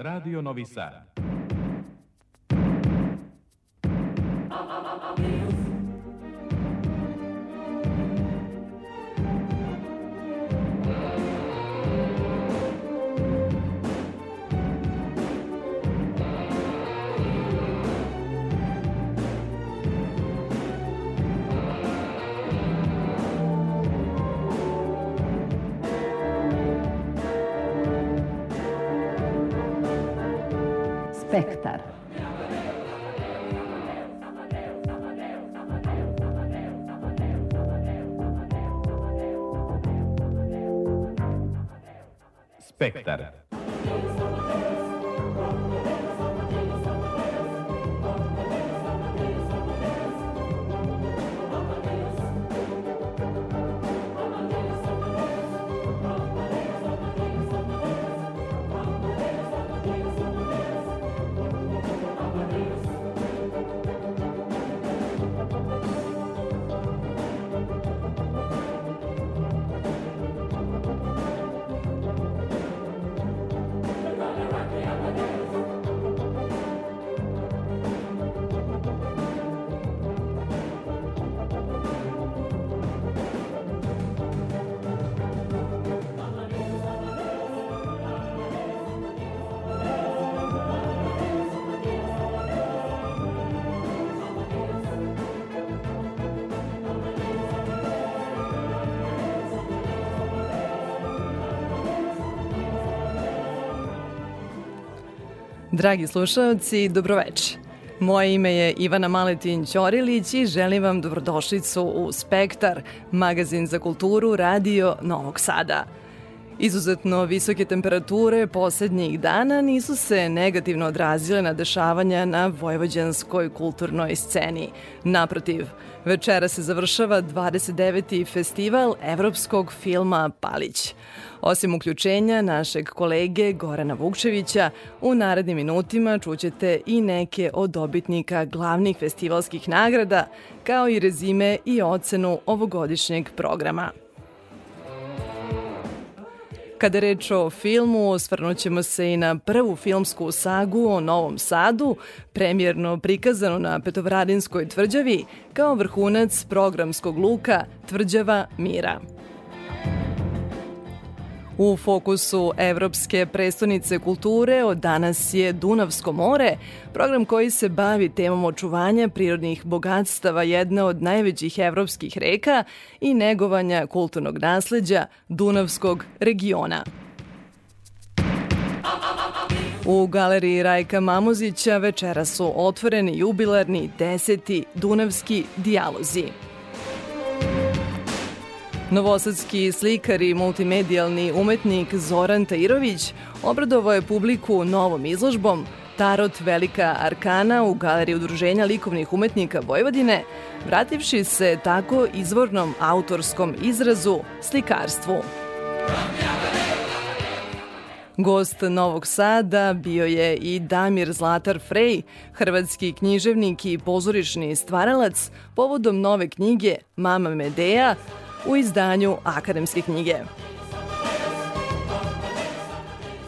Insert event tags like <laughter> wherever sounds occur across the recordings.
Radio Novi Sad. Spektar. Spektar. Dragi slušalci, dobroveče. Moje ime je Ivana Maletin Ćorilić i želim vam dobrodošlicu u Spektar, magazin za kulturu Radio Novog Sada. Izuzetno visoke temperature poslednjih dana nisu se negativno odrazile na dešavanja na vojvođanskoj kulturnoj sceni. Naprotiv, večera se završava 29. festival evropskog filma Palić. Osim uključenja našeg kolege Gorana Vukčevića, u narednim minutima čućete i neke od dobitnika glavnih festivalskih nagrada, kao i rezime i ocenu ovogodišnjeg programa. Kada reč o filmu, osvrnućemo se i na prvu filmsku sagu o Novom Sadu, premjerno prikazanu na Petovradinskoj tvrđavi, kao vrhunac programskog luka Tvrđava Mira. U fokusu Evropske prestonice kulture od danas je Dunavsko more, program koji se bavi temom očuvanja prirodnih bogatstava jedne od najvećih evropskih reka i negovanja kulturnog nasleđa Dunavskog regiona. U galeriji Rajka Mamuzića večera su otvoreni jubilarni deseti Dunavski dijalozi. Novosadski slikar i multimedijalni umetnik Zoran Tairović obradovao je publiku novom izložbom Tarot Velika Arkana u Galeriji Udruženja likovnih umetnika Vojvodine, vrativši se tako izvornom autorskom izrazu slikarstvu. Gost Novog Sada bio je i Damir Zlatar Frej, hrvatski književnik i pozorišni stvaralac, povodom nove knjige Mama Medea, u izdanju Akademske knjige.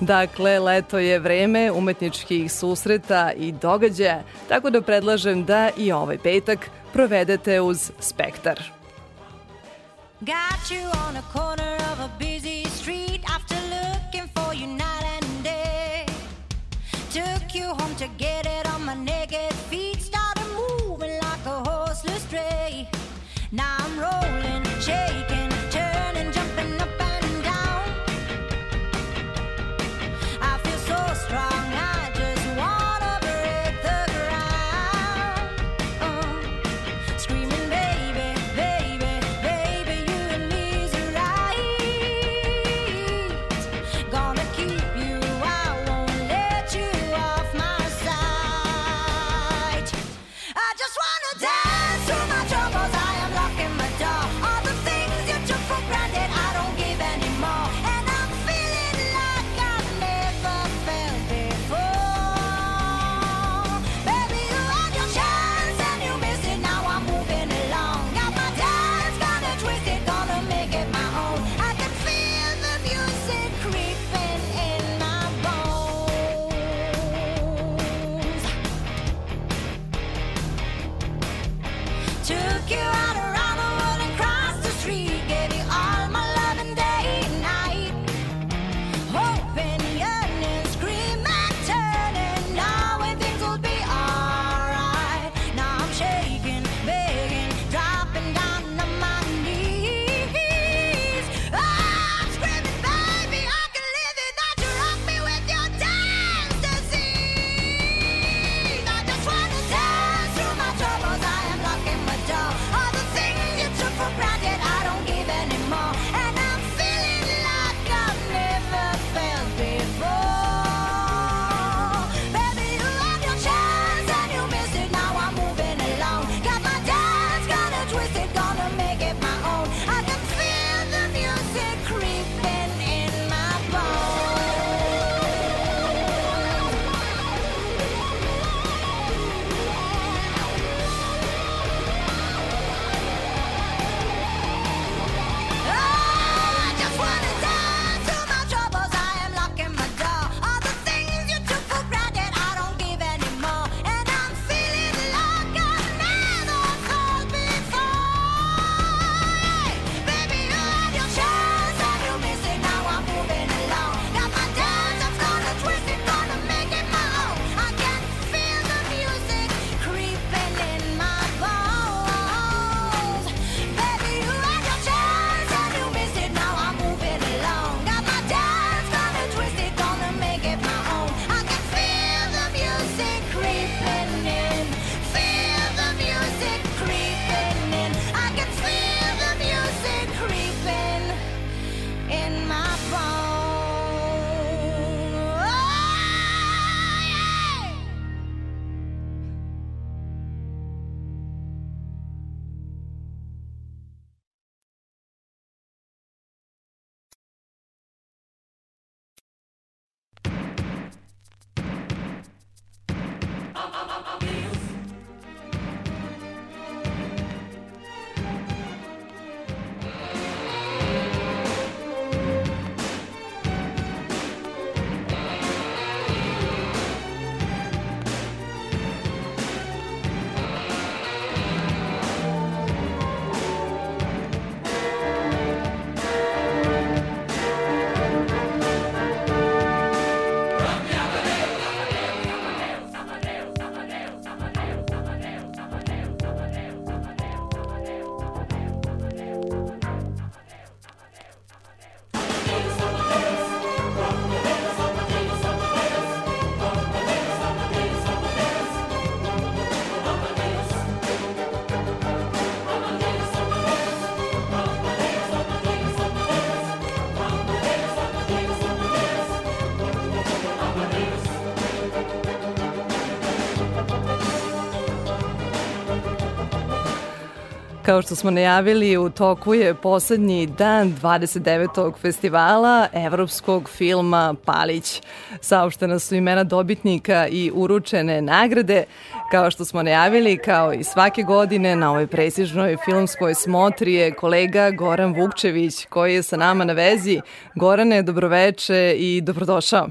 Dakle, leto je vreme umetničkih susreta i događaja, tako da predlažem da i ovaj petak provedete uz Spektar. Got you on a corner of a busy Kao što smo najavili, u toku je poslednji dan 29. festivala evropskog filma Palić. Saopštena su imena dobitnika i uručene nagrade. Kao što smo najavili, kao i svake godine na ovoj prestižnoj filmskoj smotri je kolega Goran Vukčević koji je sa nama na vezi. Gorane, dobroveče i dobrodošao.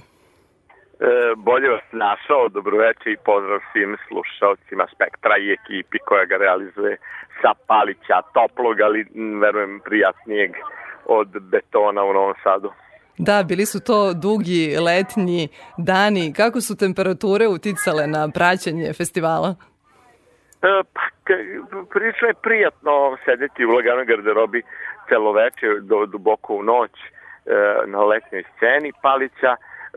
E, bolje vas našao, dobroveče i pozdrav svim slušalcima Spektra i ekipi koja ga realizuje sa Palića, toplog, ali verujem prijatnijeg od betona u Novom Sadu. Da, bili su to dugi letnji dani. Kako su temperature uticale na praćanje festivala? E, pa, prilično je prijatno sedeti u laganoj garderobi celo veče do duboko u noć e, na letnjoj sceni Palića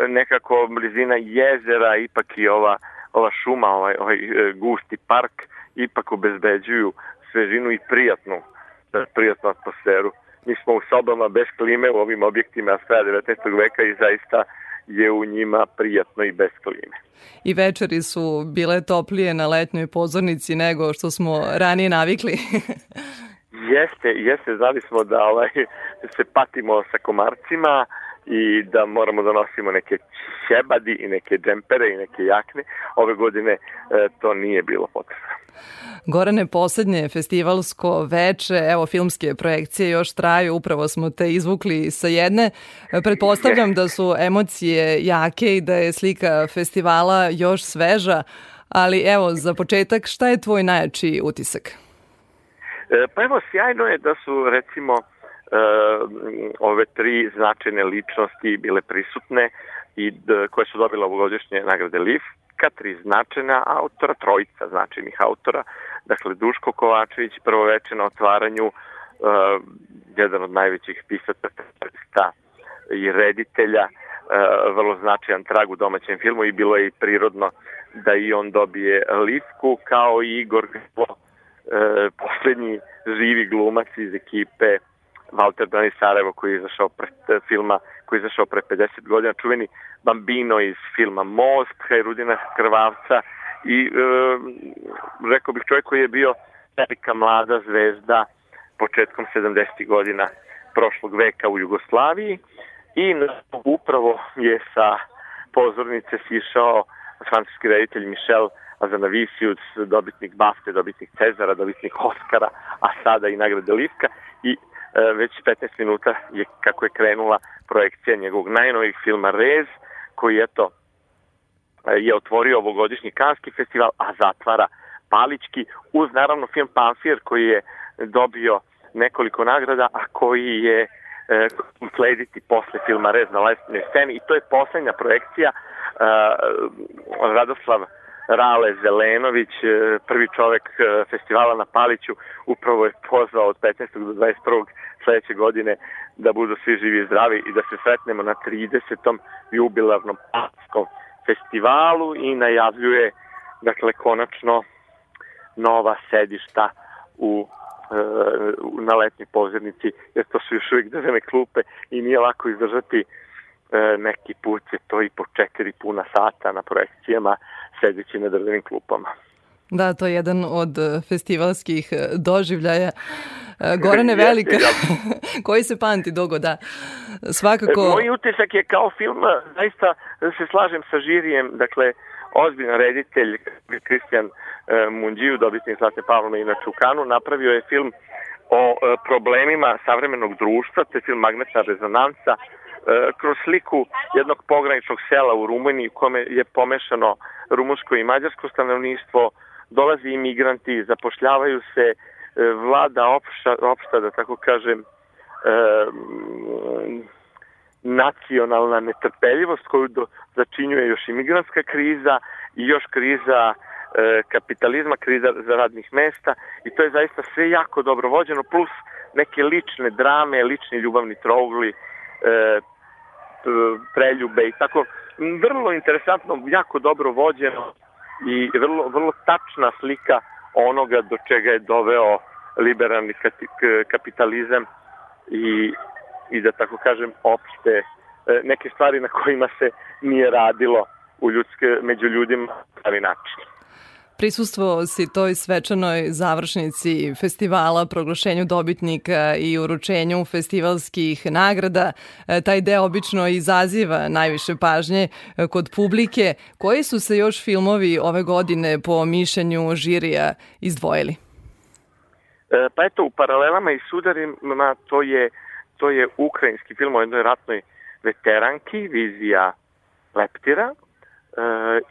nekako blizina jezera, ipak i ova, ova šuma, ovaj, ovaj e, gusti park, ipak obezbeđuju svežinu i prijatnu, prijatnu atmosferu. Mi smo u sobama bez klime u ovim objektima s kraja 19. veka i zaista je u njima prijatno i bez klime. I večeri su bile toplije na letnjoj pozornici nego što smo ranije navikli. <laughs> jeste, jeste, znali smo da ovaj, se patimo sa komarcima, i da moramo da nosimo neke ćebadi i neke džempere i neke jakne. Ove godine e, to nije bilo potrebno. Gorane, poslednje festivalsko veče, evo filmske projekcije još traju, upravo smo te izvukli sa jedne. Pretpostavljam da su emocije jake i da je slika festivala još sveža, ali evo, za početak, šta je tvoj najjači utisak? E, pa evo, sjajno je da su recimo uh, ove tri značajne ličnosti bile prisutne i koje su dobile ovogodišnje nagrade Livka, tri značajna autora, trojica značajnih autora, dakle Duško Kovačević, prvo veče na otvaranju, uh, jedan od najvećih pisaca i reditelja, uh, vrlo značajan trag u domaćem filmu i bilo je i prirodno da i on dobije Livku, kao i Igor Grilo, uh, poslednji živi glumac iz ekipe Walter Brani Sarajevo koji je izašao pre e, filma koji je izašao pre 50 godina, čuveni Bambino iz filma Most, Hajrudina Krvavca i e, rekao bih čovjek koji je bio velika mlada zvezda početkom 70. godina prošlog veka u Jugoslaviji i upravo je sa pozornice sišao francuski reditelj Michel Azanavisius, dobitnik BAFTE, dobitnik Cezara, dobitnik Oscara, a sada i nagrade Livka i već 15 minuta je kako je krenula projekcija njegovog najnovijeg filma Rez, koji eto e, je otvorio ovogodišnji Kanski festival, a zatvara Palički, uz naravno film Pamfir koji je dobio nekoliko nagrada, a koji je e, posle filma Rez na lesnoj sceni. I to je poslednja projekcija e, Radoslav Rale Zelenović, e, prvi čovek e, festivala na Paliću, upravo je pozvao od 15. do 21. sledeće godine da budu svi živi i zdravi i da se sretnemo na 30. jubilarnom Palićskom festivalu i najavljuje dakle konačno nova sedišta u e, na letnoj pozornici, jer to su još uvijek držane klupe i nije lako izdržati neki put je to i po četiri puna sata na projekcijama sedeći na drvenim klupama. Da, to je jedan od e, festivalskih e, doživljaja. Gorane Velika, <laughs> koji se pamti dugo, da. Svakako... Moj utisak je kao film, zaista se slažem sa žirijem, dakle, ozbiljan reditelj Kristijan Munđiju, dobitnik Zlatne Pavlone i na Čukanu, napravio je film o problemima savremenog društva, to je film Magnetna rezonanca, E, kroz sliku jednog pograničnog sela u Rumuniji u kome je pomešano rumunsko i mađarsko stanovništvo, dolazi imigranti, zapošljavaju se, e, vlada opšta, opšta da tako kažem, e, nacionalna netrpeljivost koju do, začinjuje još imigrantska kriza i još kriza e, kapitalizma, kriza za radnih mesta i to je zaista sve jako dobro vođeno, plus neke lične drame, lični ljubavni trougli, e, preljube i tako vrlo interesantno, jako dobro vođeno i vrlo, vrlo tačna slika onoga do čega je doveo liberalni kapitalizam i, i da tako kažem opšte e, neke stvari na kojima se nije radilo u ljudske, među ljudima pravi način. Prisustvo si toj svečanoj završnici festivala, proglašenju dobitnika i uručenju festivalskih nagrada. E, taj deo obično izaziva najviše pažnje e, kod publike. Koji su se još filmovi ove godine po mišljenju žirija izdvojili? E, pa eto, u paralelama i sudarima to je, to je ukrajinski film o jednoj ratnoj veteranki, vizija Leptira, e,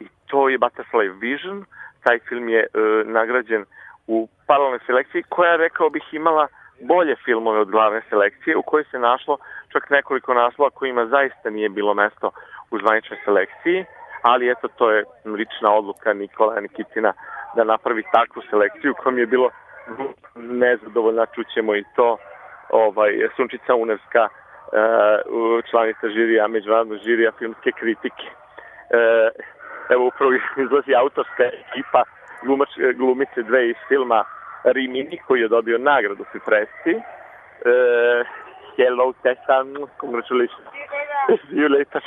i to je Butterfly Vision, taj film je e, nagrađen u paralelnoj selekciji koja, rekao bih, imala bolje filmove od glavne selekcije u kojoj se našlo čak nekoliko naslova kojima zaista nije bilo mesto u zvaničnoj selekciji, ali eto to je lična odluka Nikola Nikitina da napravi takvu selekciju kojom je bilo nezadovoljna, čućemo i to ovaj, Sunčica Unevska, uh, članica žirija, međunarodnog žirija filmske kritike. Uh, evo upravo izlazi autorska ekipa glumač, glumice dve iz filma Rimini koji je dobio nagradu u Fresci. Uh, hello Tessa, congratulations. See you later.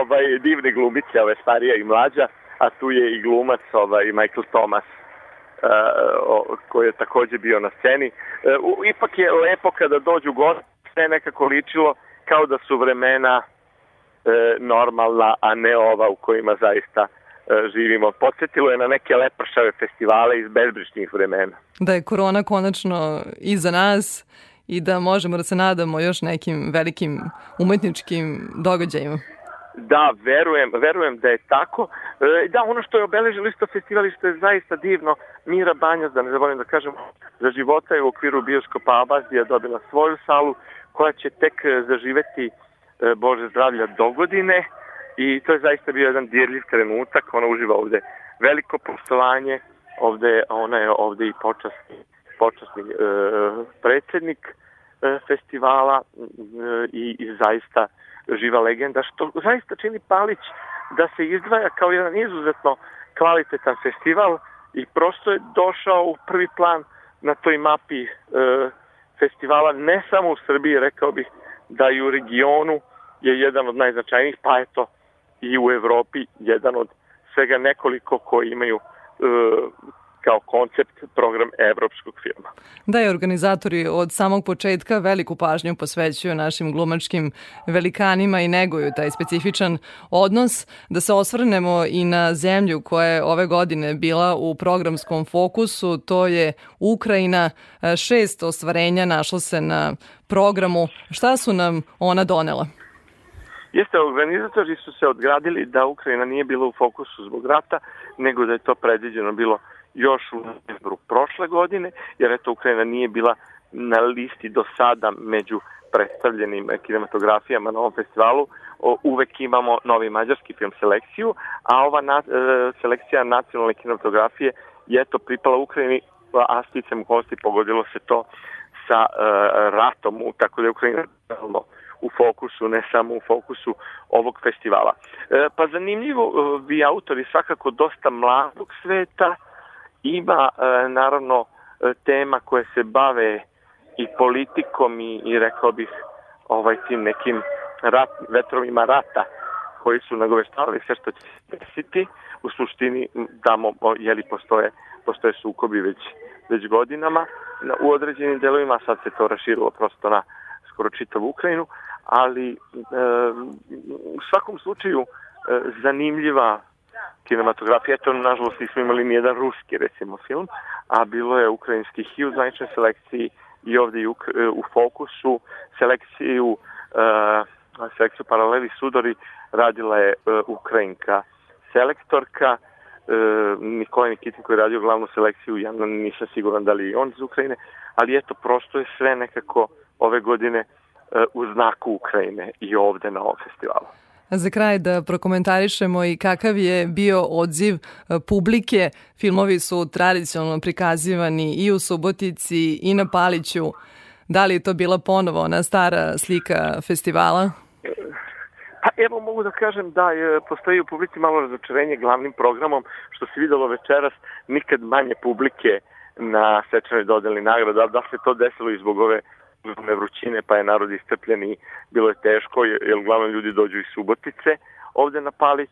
ovaj, divne glumice, ove starija i mlađa, a tu je i glumac ovaj, Michael Thomas uh, koji je takođe bio na sceni. Uh, ipak je lepo kada dođu gosti, sve nekako ličilo kao da su vremena e, normalna, a ne ova u kojima zaista e, živimo. Podsjetilo je na neke lepršave festivale iz bezbričnih vremena. Da je korona konačno iza nas i da možemo da se nadamo još nekim velikim umetničkim događajima. Da, verujem, verujem da je tako. E, da, ono što je obeležilo isto festival što je zaista divno, Mira Banjac, da ne zaboravim da kažem, za života je u okviru bioskopa Abazija dobila svoju salu koja će tek zaživeti E, Bože zdravlja do godine. I to je zaista bio jedan dirljiv trenutak, ona uživa ovde veliko poštovanje, ovde, ona je ovde i počasni, počasni e, predsednik e, festivala e, i, i zaista živa legenda, što zaista čini Palić da se izdvaja kao jedan izuzetno kvalitetan festival i prosto je došao u prvi plan na toj mapi e, festivala, ne samo u Srbiji, rekao bih da i u regionu je jedan od najznačajnijih, pa eto i u Evropi jedan od svega nekoliko koji imaju e, kao koncept program evropskog filma. Da, i organizatori od samog početka veliku pažnju posvećuju našim glumačkim velikanima i neguju taj specifičan odnos. Da se osvrnemo i na zemlju koja je ove godine bila u programskom fokusu, to je Ukrajina. Šest ostvarenja našlo se na programu. Šta su nam ona donela? Jeste, organizatori su se odgradili da Ukrajina nije bila u fokusu zbog rata, nego da je to predviđeno bilo još u novembru prošle godine, jer eto Ukrajina nije bila na listi do sada među predstavljenim kinematografijama na ovom festivalu. Uvek imamo novi mađarski film selekciju, a ova na, e, selekcija nacionalne kinematografije je to pripala Ukrajini, a sticam kosti pogodilo se to sa e, ratom, tako da je Ukrajina u fokusu, ne samo u fokusu ovog festivala. E, pa zanimljivo, e, vi autori svakako dosta mladog sveta, ima e, naravno tema koje se bave i politikom i, i rekao bih ovaj tim nekim rat, vetrovima rata koji su nagoveštavali sve što će se desiti. U suštini tamo jeli postoje, postoje sukobi već, već godinama u određenim delovima, sad se to raširilo prosto na skoro čitavu Ukrajinu, ali e, u svakom slučaju e, zanimljiva kinematografija. Eto, nažalost, nismo imali ni jedan ruski, recimo, film, a bilo je ukrajinskih i u zvaničnoj selekciji i ovde i u, e, u fokusu selekciju uh, selekciju paraleli sudori radila je uh, Ukrajinka selektorka uh, Nikola Nikitin koji je radio glavnu selekciju ja nisam siguran da li je on iz Ukrajine ali eto prosto je sve nekako ove godine u znaku Ukrajine i ovde na ovom festivalu Za kraj da prokomentarišemo i kakav je bio odziv e, publike. Filmovi su tradicionalno prikazivani i u Subotici i na Paliću. Da li je to bila ponovo ona stara slika festivala? Pa evo mogu da kažem da je, postoji u publici malo razočarenje glavnim programom, što se videlo večeras, nikad manje publike na svečanoj dodeli nagrada, da se to desilo i zbog ove uzme vrućine, pa je narod istrpljen i bilo je teško, jer uglavnom ljudi dođu iz Subotice ovde na Palić,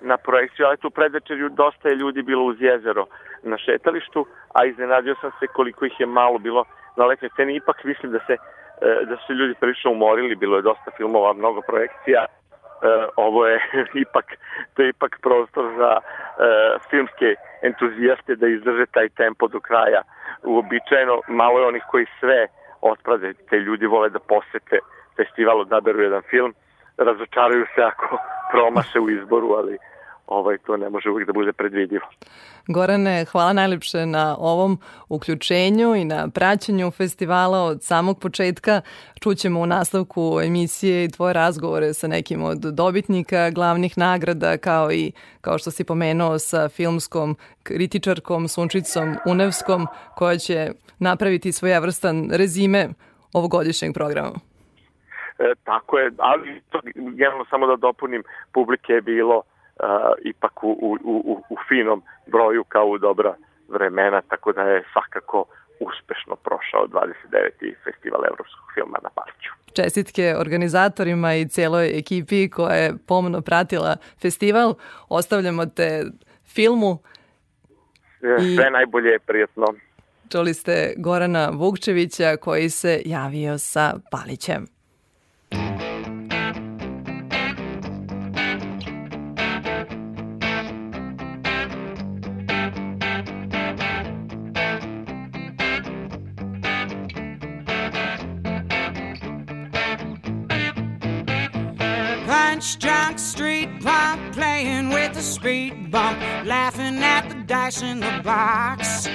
na projekciju, ali tu predvečerju dosta je ljudi bilo uz jezero na šetalištu, a iznenadio sam se koliko ih je malo bilo na letnjoj sceni. Ipak mislim da se da su ljudi prilično umorili, bilo je dosta filmova, mnogo projekcija, ovo je <laughs> ipak to je ipak prostor za filmske entuzijaste da izdrže taj tempo do kraja. Uobičajeno malo je onih koji sve otprade, te ljudi vole da posete festival, odaberu jedan film, razočaraju se ako promaše u izboru, ali ovaj, to ne može uvijek da bude predvidivo. Gorane, hvala najlepše na ovom uključenju i na praćenju festivala od samog početka. Čućemo u nastavku emisije i tvoje razgovore sa nekim od dobitnika glavnih nagrada, kao i, kao što si pomenuo, sa filmskom kritičarkom Sunčicom Unevskom, koja će napraviti svojevrstan rezime ovogodišnjeg programa. E, tako je, ali to, generalno samo da dopunim, publike je bilo uh, ipak u, u, u, u finom broju kao u dobra vremena, tako da je svakako uspešno prošao 29. festival evropskog filma na Paliću. Čestitke organizatorima i cijeloj ekipi koja je pomno pratila festival. Ostavljamo te filmu. I... Sve najbolje je prijatno. Čuli ste Gorana Vukčevića koji se javio sa Palićem. Street punk playing with the speed bump, laughing at the dice in the box.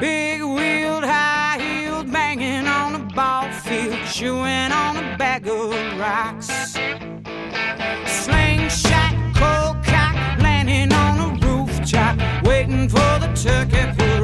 Big wheeled, high heeled, banging on the ball field, chewing on a bag of rocks. Slingshot, cold cock, landing on a rooftop, waiting for the turkey parade.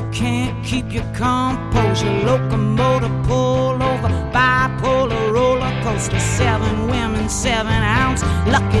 you can't keep your composure. Locomotive pull over, bipolar roller coaster. Seven women, seven ounce. Lucky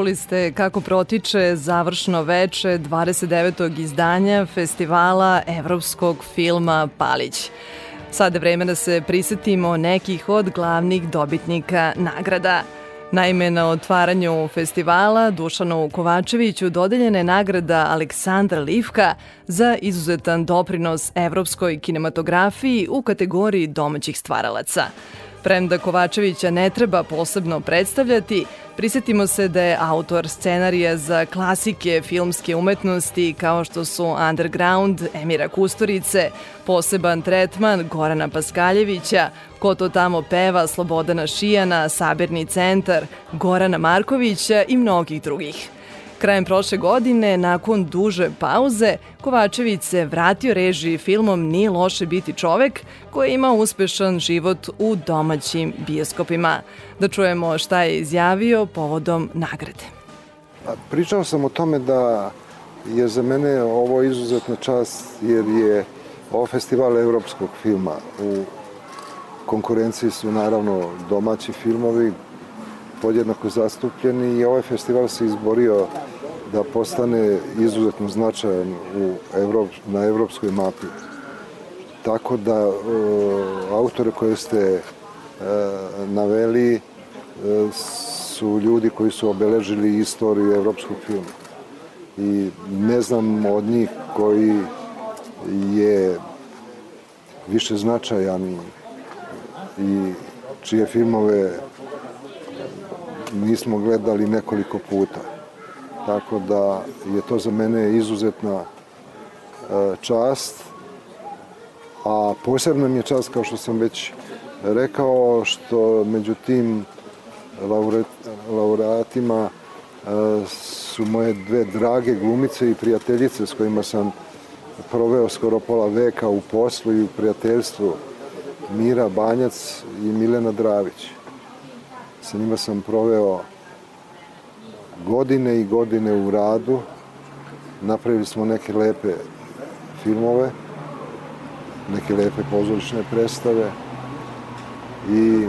Čuli ste kako protiče završno veče 29. izdanja festivala evropskog filma Palić. Sada je vreme da se prisetimo nekih od glavnih dobitnika nagrada. Naime, na otvaranju festivala Dušanu Kovačeviću dodeljena je nagrada Aleksandra Livka za izuzetan doprinos evropskoj kinematografiji u kategoriji domaćih stvaralaca. Premda Kovačevića ne treba posebno predstavljati, Prisetimo se da je autor scenarija za klasike filmske umetnosti kao što su Underground, Emira Kusturice, poseban tretman Gorana Paskaljevića, Ko to tamo peva, Slobodana Šijana, Sabirni centar, Gorana Markovića i mnogih drugih. Krajem prošle godine, nakon duže pauze, Kovačević se vratio režiji filmom Nije loše biti čovek, koji ima uspešan život u domaćim bioskopima. Da čujemo šta je izjavio povodom nagrade. Pričao sam o tome da je za mene ovo izuzetna čast jer je ovo festival evropskog filma. U konkurenciji su naravno domaći filmovi podjednako zastupljeni i ovaj festival se izborio da postane izuzetno značajan u Evrop, na evropskoj mapi. Tako da e, autore koje ste e, naveli e, su ljudi koji su obeležili istoriju evropskog filma. I ne znam od njih koji je više značajan i, čije filmove nismo gledali nekoliko puta. Tako da je to za mene izuzetna e, čast, a posebno mi je čast, kao što sam već rekao, što među tim laureatima e, su moje dve drage glumice i prijateljice s kojima sam proveo skoro pola veka u poslu i u prijateljstvu Mira Banjac i Milena Dravić. Sa njima sam proveo godine i godine u radu. Napravili smo neke lepe filmove, neke lepe pozorišne predstave i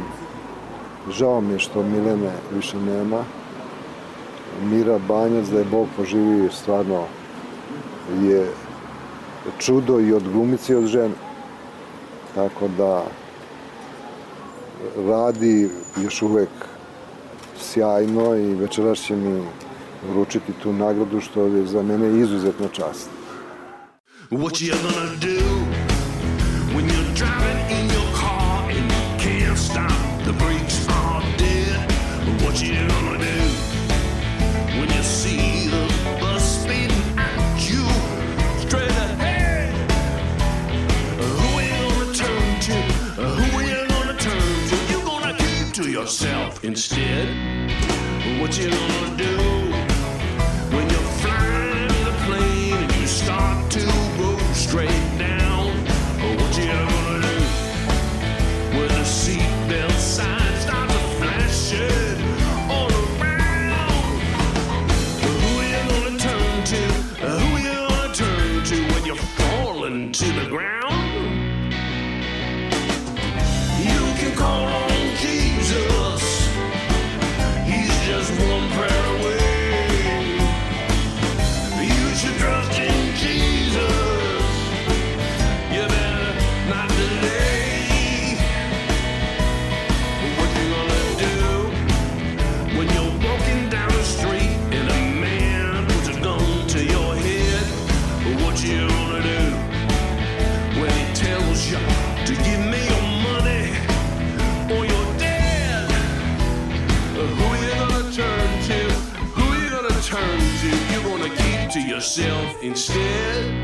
žao mi je što Milene više nema. Mira Banjac, da je Bog poživio, stvarno je čudo i od glumice i od žene. Tako da radi još uvek sjajno i večeras će mi vručiti tu nagradu što je za mene izuzetno čast. What you gonna do yourself instead? what you gonna do yourself instead.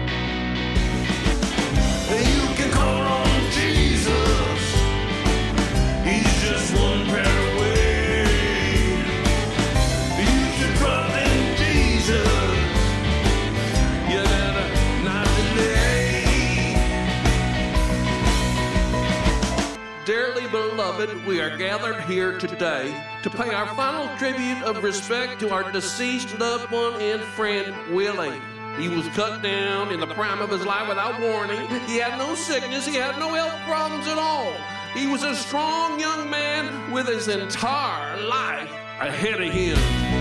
Beloved, we are gathered here today to pay our final tribute of respect to our deceased loved one and friend, Willie. He was cut down in the prime of his life without warning. He had no sickness, he had no health problems at all. He was a strong young man with his entire life ahead of him.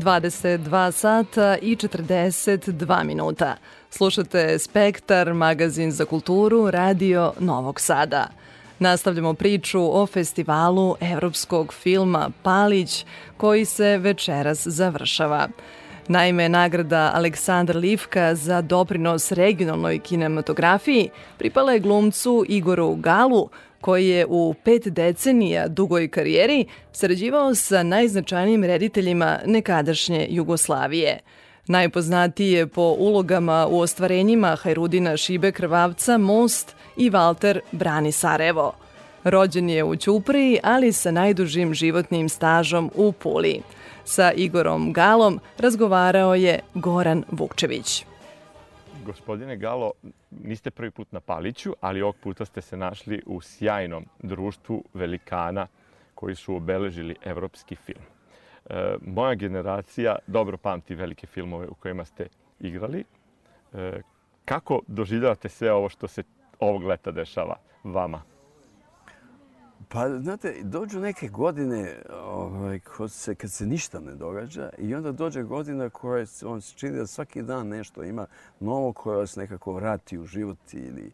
22 sata i 42 minuta. Slušate Spektar, magazin za kulturu, radio Novog Sada. Nastavljamo priču o festivalu evropskog filma Palić, koji se večeras završava. Naime, nagrada Aleksandar Livka za doprinos regionalnoj kinematografiji pripala je glumcu Igoru Galu, koji je u pet decenija dugoj karijeri sarađivao sa najznačajnijim rediteljima nekadašnje Jugoslavije. Najpoznatiji je po ulogama u ostvarenjima Hajrudina Šibe Krvavca Most i Valter Brani Sarajevo. Rođen je u Ćupriji, ali sa najdužim životnim stažom u Puli. Sa Igorom Galom razgovarao je Goran Vukčević. Gospodine Galo, niste prvi put na Paliću, ali ovog puta ste se našli u sjajnom društvu velikana koji su obeležili evropski film. E, moja generacija dobro pamti velike filmove u kojima ste igrali. E, kako doživljavate sve ovo što se ovog leta dešava vama? Pa, znate, dođu neke godine ovaj, se, kad se ništa ne događa i onda dođe godina koja on se čini da svaki dan nešto ima novo koje vas nekako vrati u život ili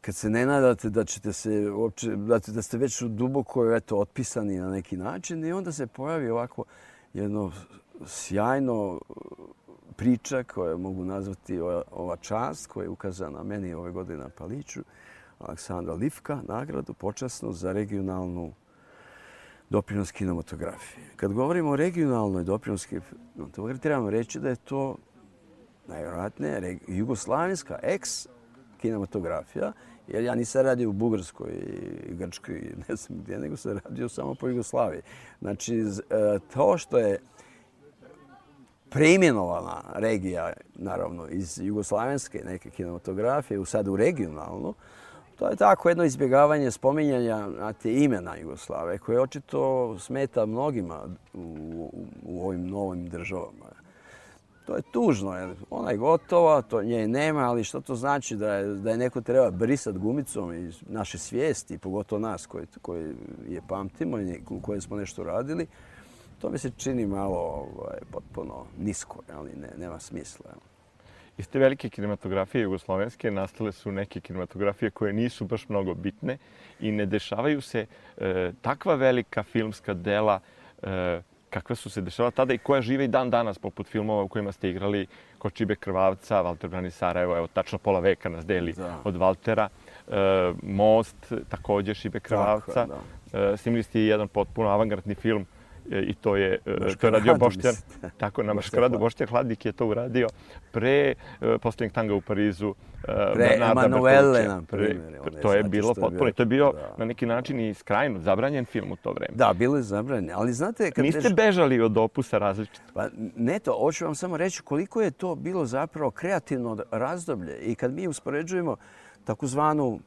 kad se ne nadate da ćete se uopće, da, da ste već duboko eto, otpisani na neki način i onda se pojavi ovako jedno sjajno priča koju mogu nazvati ova- ova čast koja je ukazana meni ove godine na Paliću. Aleksandra Livka, nagradu počasnu za regionalnu doprinos kinematografije. Kad govorimo o regionalnoj doprinos kinematografiji, trebamo reći da je to najvjerojatnije jugoslavenska ex kinematografija, jer ja nisam radio u Bugarskoj i Grčkoj i ne znam gdje, nego sam radio samo po Jugoslaviji. Znači, e, to što je preimenovana regija, naravno, iz jugoslavenske neke kinematografije, u sad u regionalnu, to je tako jedno izbjegavanje spominjanja znate, imena Jugoslave, koje očito smeta mnogima u, u, u ovim novim državama. To je tužno, jer ona je gotova, to nje nema, ali što to znači da je, da je neko treba brisat gumicom iz naše svijesti, pogotovo nas koji, koji je pamtimo i u kojem smo nešto radili, to mi se čini malo ovaj, potpuno nisko, ali ne, nema smisla. Iz te velike kinematografije jugoslovenske nastale su neke kinematografije koje nisu baš mnogo bitne i ne dešavaju se e, takva velika filmska dela e, kakve su se dešavala tada i koja žive i dan danas, poput filmova u kojima ste igrali Ko Čibe Krvavca, Valter Brani Sarajevo, evo tačno pola veka nas deli Da. od Valtera, e, Most, takođe Šibe Krvavca. Tako je, E, snimili ste i jedan potpuno avangardni film i to je, e, to je radio Boštjan. Tako, na Maškaradu. Boštjan Hladnik je to uradio pre e, posljednjeg tanga u Parizu. e, Pre Bernarda Emanuele, na Pre- primjer, je To je bilo potpuno, to je bio da. na neki način i skrajnut, zabranjen film u to vreme. Da, bilo je zabranjeno. Ali znate, kad Niste bežali od opusa različito. Pa ne to, hoću vam samo reći koliko je to bilo zapravo kreativno razdoblje. I kad mi uspoređujemo takozvanu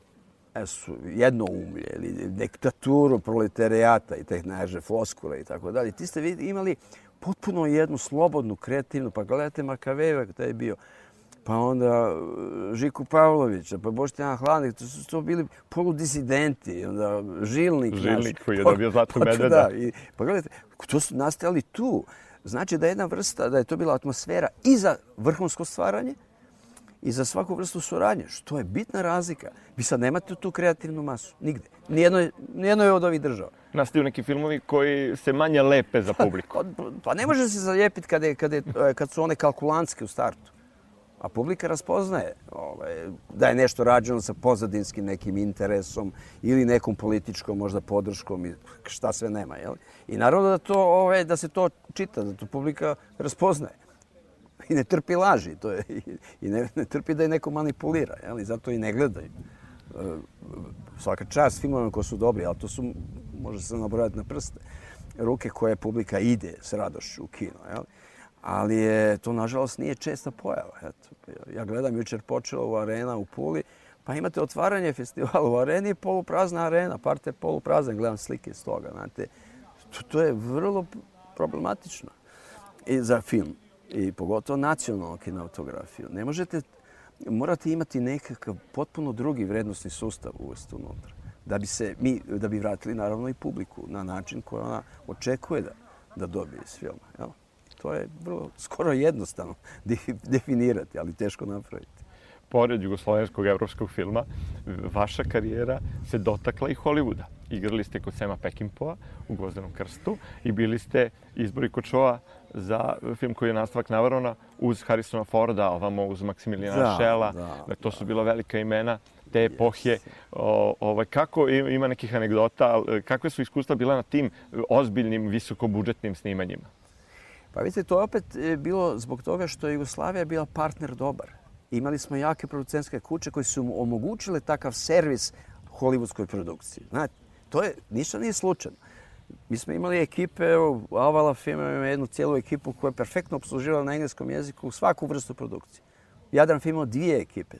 esu, jednoumlje ili diktaturu proletarijata i te naže floskule i tako dalje, ti ste imali potpuno jednu slobodnu, kreativnu, pa gledajte Makaveva, taj je bio, pa onda uh, Žiku Pavlovića, pa Boštjana Hladnik, to su to bili poludisidenti, onda Žilnik, Žilnik naš. koji je dobio Zlatnog <laughs> Pa to medveda. Da, i, pa gledajte, to su nastajali tu. Znači da je jedna vrsta, da je to bila atmosfera i za vrhunsko stvaranje i za svaku vrstu suradnje, što je bitna razlika. Vi sad nemate tu kreativnu masu, nigde. Nijedno, nijedno je od ovih država. Nastaju neki filmovi koji se manje lepe za <laughs> publiku. Pa, pa ne može se zalijepiti kad, je, kad, je, kad su one kalkulantske u startu. A publika raspoznaje ovaj, da je nešto rađeno sa pozadinskim nekim interesom ili nekom političkom možda podrškom i šta sve nema. Jel? I naravno da, to, ovaj, da se to čita, da to publika raspoznaje. <laughs> I ne trpi laži. To je, I ne, ne trpi da je neko manipulira. Jel? I zato i ne gledaju. E, Svaka čast filmovima koji su dobri, ali to su, može se nabrojati na prste, ruke koje publika ide s radošću u kino. Jel? Ali je, to nažalost nije česta pojava. Eto, ja gledam jučer počela u arena u Puli, pa imate otvaranje festivala u areni poluprazna arena, parte je poluprazna, gledam slike iz toga. Znate, to, to je vrlo problematično i za film i pogotovo nacionalnu kinematografiju. Ne možete, morate imati nekakav potpuno drugi vrednostni sustav uvesti unutra. Da bi, se, mi, da bi vratili naravno i publiku na način koji ona očekuje da, da dobije iz filma. Jel? To je vrlo, skoro jednostavno <laughs> de- definirati, ali teško napraviti. Pored jugoslovenskog evropskog filma, vaša karijera se dotakla i Hollywooda. Igrali ste kod Sema Peckinpah u Gvozdenom krstu i bili ste izbori Kočova za film koji je nastavak Navarona uz Harrisona Forda, ovamo uz Maksimilijana Da, Šela. da, to su bila velika imena te epohje. O, ovaj, kako ima nekih anegdota, kakve su iskustva bila na tim ozbiljnim, visokobudžetnim snimanjima? Pa vidite, to je opet e, bilo zbog toga što je Jugoslavija bila partner dobar. Imali smo jake producentske kuće koji su omogućile takav servis hollywoodskoj produkciji. Znate, to je, ništa nije slučajno. Mi smo imali ekipe, evo, Avala Film ima jednu cijelu ekipu koja je perfektno obsluživala na engleskom jeziku svaku vrstu produkcije. Jadran Film imao dvije ekipe.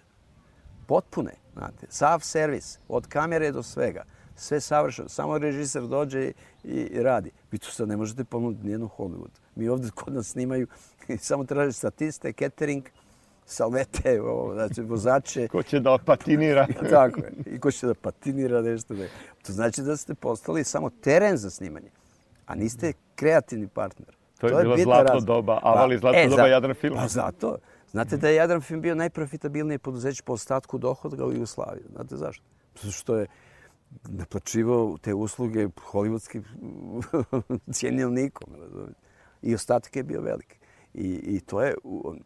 Potpune, znate, sav servis, od kamere do svega. Sve savršeno, samo režiser dođe i, i radi. Vi tu sad ne možete ponuditi nijednu Hollywood. Mi ovdje kod nas snimaju <laughs> samo traže statiste, catering, salvete, <laughs> ovo, znači vozače. Ko će da patinira? <laughs> Tako je. I ko će da patinira nešto. Da... To znači da ste postali samo teren za snimanje, a niste kreativni partner. To je bilo bitna zlatno razlika. doba, Aval i zlatno e, doba za- Jadran filma. Pa zato. Znate da je Jadran film bio najprofitabilnije poduzeće po ostatku dohodka u Jugoslaviji. Znate zašto? Zato što je naplačivao te usluge hollywoodskim <laughs> cijenilnikom. razumijete? I ostatak je bio velik. I, I to je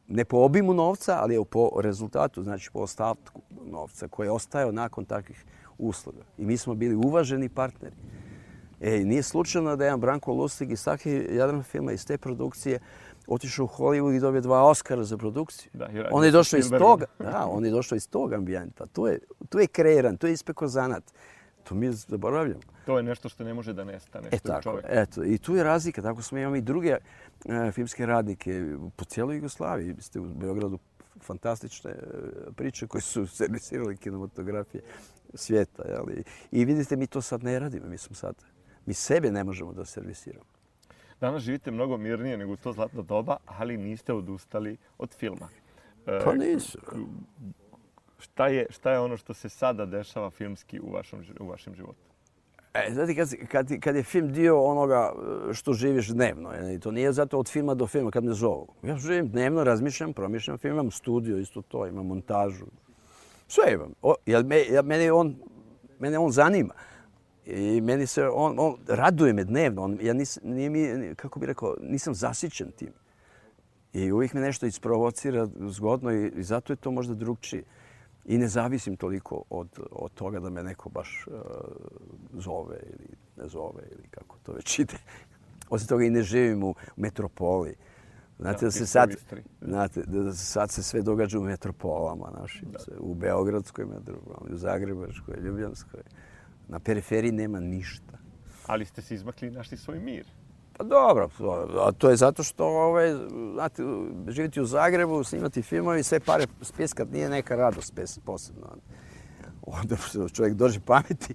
ne po obimu novca, ali je po rezultatu, znači po ostatku novca koji je ostajao nakon takvih usluga. I mi smo bili uvaženi partneri. E, nije slučajno da je jedan Branko Lustig iz takve Jadran filma, iz te produkcije, otišao u Hollywood i dobio dva Oscara za produkciju. Da, radio on je došao iz toga, da, on je došao iz tog ambijenta. Tu je, tu je kreiran, tu je ispekao zanat. To mi zaboravljamo. To je nešto što ne može da nestane. E tako, čovek. eto, i tu je razlika. Tako smo imali i druge e, filmske radnike po cijeloj Jugoslaviji. Vi ste u Beogradu fantastične e, priče koje su <laughs> servisirali kinematografije svijeta. Jeli? I vidite, mi to sad ne radimo. Mi smo sad, mi sebe ne možemo da servisiramo. Danas živite mnogo mirnije nego u to zlatno doba, ali niste odustali od filma. E, Pa nisu. Šta je, šta je ono što se sada dešava filmski u vašem, u vašem životu? E, znate, kad, kad, kad je film dio onoga e, što živiš dnevno, i to nije zato od filma do filma kad me zovu. Ja živim dnevno, razmišljam, promišljam film, imam studio, isto to, imam montažu. Sve imam. O, jel me, jel mene on, mene on zanima. I meni se, on, on raduje me dnevno. On, ja nis, nije mi, kako bih rekao, nisam zasićen tim. I uvijek me nešto isprovocira zgodno i, i zato je to možda drugčije. I ne zavisim toliko od, od toga da me neko baš uh, zove ili ne zove ili kako to već ide. <laughs> Osim toga i ne živim u metropoli. Znate da, ti se sad, znate, da se sad se sve događa u metropolama našim. Sve, U Beogradskoj metropoli, u Zagrebačkoj, Ljubljanskoj. Na periferiji nema ništa. Ali ste se izmakli i našli svoj mir. Pa dobro, a to je zato što, ovaj, znate, živjeti u Zagrebu, snimati filmovi, sve pare speskat nije neka radost posebno. Onda čovjek dođe pameti,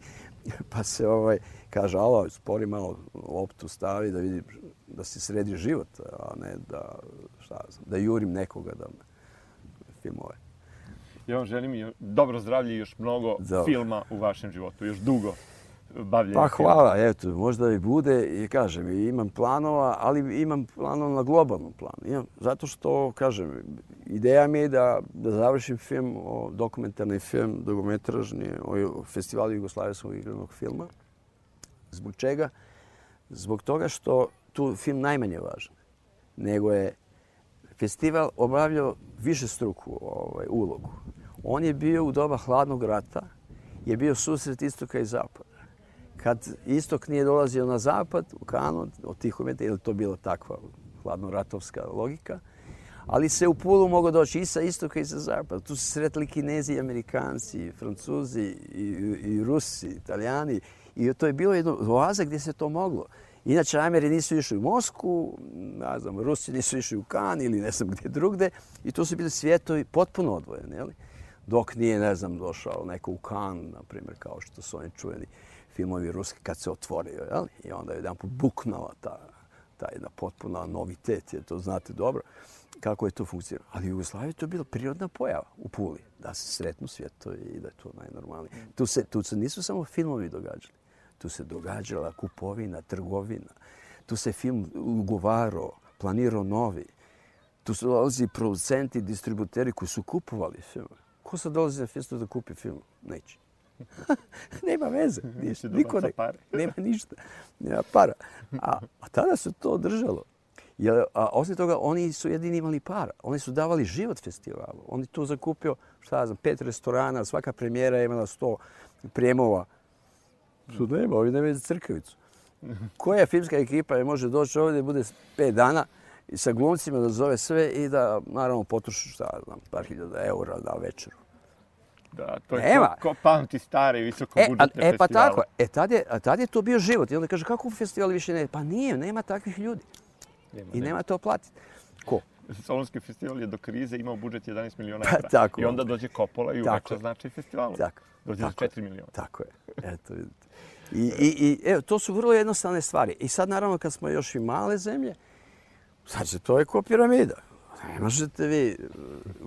pa se ovaj, kaže, alo, spori malo loptu stavi da vidi da se sredi život, a ne da, šta znam, da jurim nekoga da me filmove. Ja vam želim i dobro zdravlje i još mnogo Dobro. filma u vašem životu, još dugo bavljenja Pa hvala, eto, možda i bude i kažem, i imam planova, ali imam planova na globalnom planu. Imam, zato što, kažem, ideja mi je da, da završim film, o, dokumentarni film, dugometražni, o festivalu Jugoslavijskog igranog filma. Zbog čega? Zbog toga što tu film najmanje važan, nego je festival obavljao više struku ovaj, ulogu. On je bio u doba hladnog rata, je bio susret istoka i zapada. Kad istok nije dolazio na zapad, u Kanu, od tih umeta, ili to bila takva hladnoratovska logika, ali se u Pulu moglo doći i sa istoka i sa zapada. Tu su sretli Kinezi Amerikanci, Francuzi, i, i Rusi, Italijani. I to je bilo jedno oaza gdje se to moglo. Inače, Ameri nisu išli u Moskvu, ne znam, Rusi nisu išli u Kan ili ne znam gdje drugde. I tu su bili svijetovi potpuno odvojeni. Jeli? Dok nije, ne znam, došao neko u Kan, na primjer, kao što su oni čuveni filmovi ruski kad se otvorio. Jeli? I onda je jedan buknala ta, ta jedna potpuna novitet, je to znate dobro kako je to funkcioniralo. Ali u Jugoslaviji to je bila prirodna pojava u Puli, da se sretnu svijetovi i da je to najnormalnije. Tu se, tu se nisu samo filmovi događali. Tu se događala kupovina, trgovina. Tu se film ugovarao, planirao novi. Tu su dolazili producenti, distributeri koji su kupovali filmove. Ko sad dolazi na festival da kupi film? Neće. <laughs> nema veze. <laughs> Da Niko baca ne, pare. <laughs> nema ništa. Nema para. A, a tada se to održalo. Jer, a osim toga, oni su jedini imali para. Oni su davali život festivalu. Oni tu zakupio, šta ja znam, pet restorana, svaka premijera je imala sto prijemova. Što nema, ovi nemaju za crkavicu. Koja filmska ekipa je može doći ovdje, bude pet dana i sa glumcima da zove sve i da, naravno, potroši, šta znam, par hiljada eura na večeru. Da, to je Nema. ko, ko pamti stare i visoko E, a, e pa festivale. tako, e tad je, a tad je to bio život. I onda kaže, kako festival više ne? Pa nije, nema takvih ljudi. Nema, I nema. nema to platiti. Ko? Solonski festival je do krize imao budžet 11 miliona Pa, evra. tako. I onda dođe Coppola i uveća značaj festivalu. Tako. Dođe Tako za je. 4 miliona. Tako je. Eto, vidite. I, i, i evo, to su vrlo jednostavne stvari. I sad, naravno, kad smo još i male zemlje, će to je ko piramida. Ne možete vi,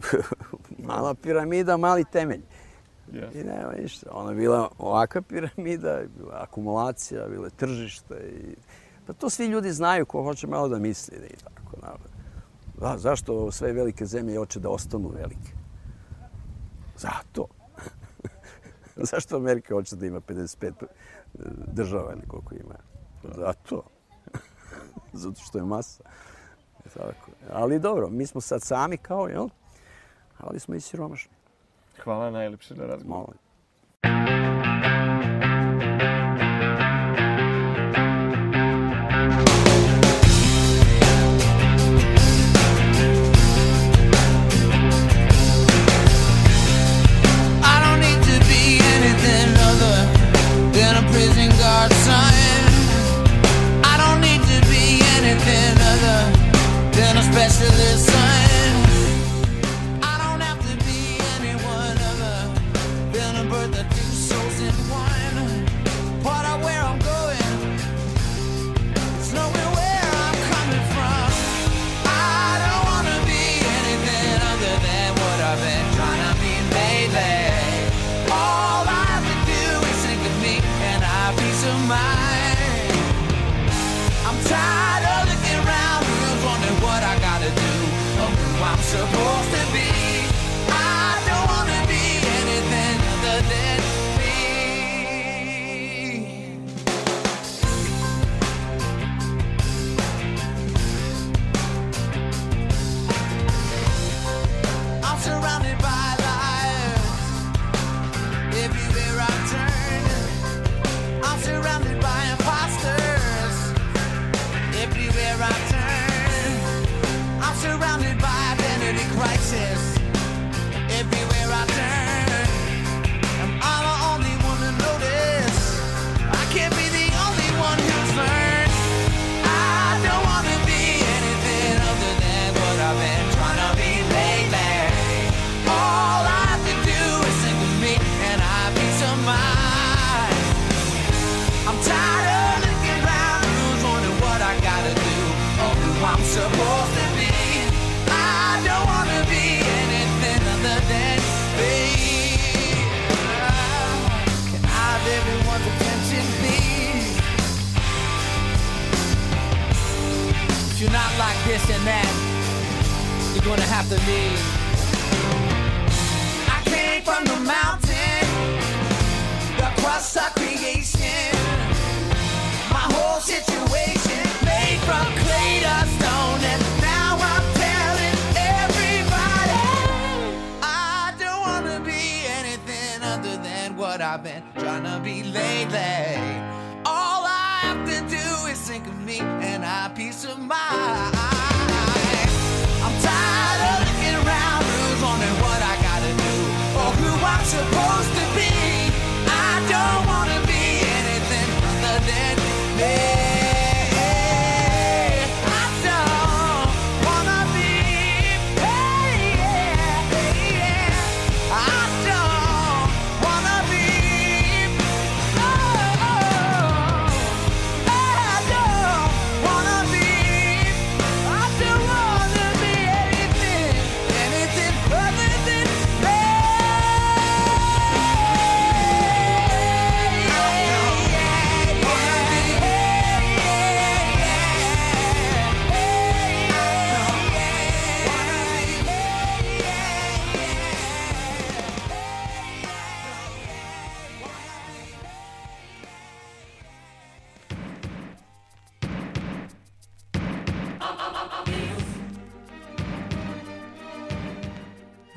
<laughs> mala piramida, mali temelj. Yes. I nema ništa. Ona je bila ovakva piramida, bila akumulacija, bilo je tržište. I... Pa to svi ljudi znaju ko hoće malo da misli. I tako. Da, zašto sve velike zemlje hoće da ostanu velike? Zato. <laughs> zašto Amerika hoće da ima 55 država ili koliko ima? Zato. <laughs> Zato što je masa. Tako. Ali dobro, mi smo sad sami kao, jel? Ali smo i siromašni. Hvala najlepše na razgovoru. Molim.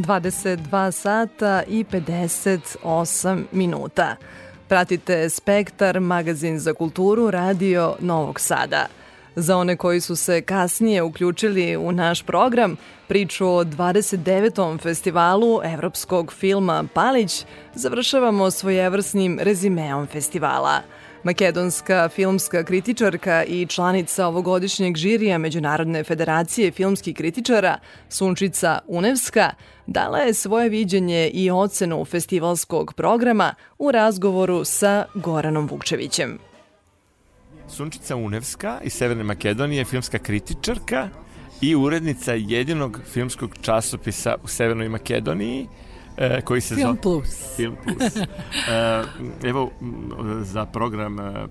22 sata i 58 minuta. Pratite Spektar, magazin za kulturu, radio Novog Sada. Za one koji su se kasnije uključili u naš program, priču o 29. festivalu evropskog filma Palić završavamo svojevrsnim rezimeom festivala – Makedonska filmska kritičarka i članica ovogodišnjeg žirija Međunarodne federacije filmskih kritičara Sunčica Unevska dala je svoje viđenje i ocenu festivalskog programa u razgovoru sa Goranom Vukčevićem. Sunčica Unevska iz Severne Makedonije, filmska kritičarka i urednica jedinog filmskog časopisa u Severnoj Makedoniji, e, koji se Film zove... Plus. Film Plus. E, evo, za program, e,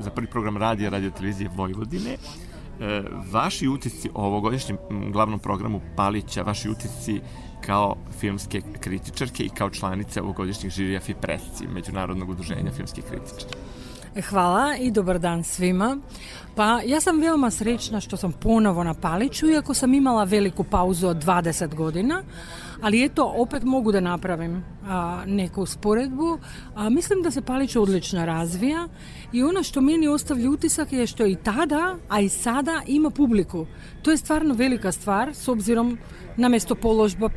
za prvi program radija, radio televizije Vojvodine, e, vaši utisci o ovogodišnjem glavnom programu Palića, vaši utisci kao filmske kritičarke i kao članice ovogodišnjeg žirija FIPRESCI, Međunarodnog udruženja filmskih kritičara. Hvala i dobar dan svima. Pa ja sam veoma srećna što sam ponovo na Paliću, iako sam imala veliku pauzu od 20 godina, ali eto, opet mogu da napravim a, neku usporedbu. A, mislim da se Palić odlično razvija i ono što meni ostavlja utisak je što i tada, a i sada ima publiku. To je stvarno velika stvar, s obzirom na mesto položba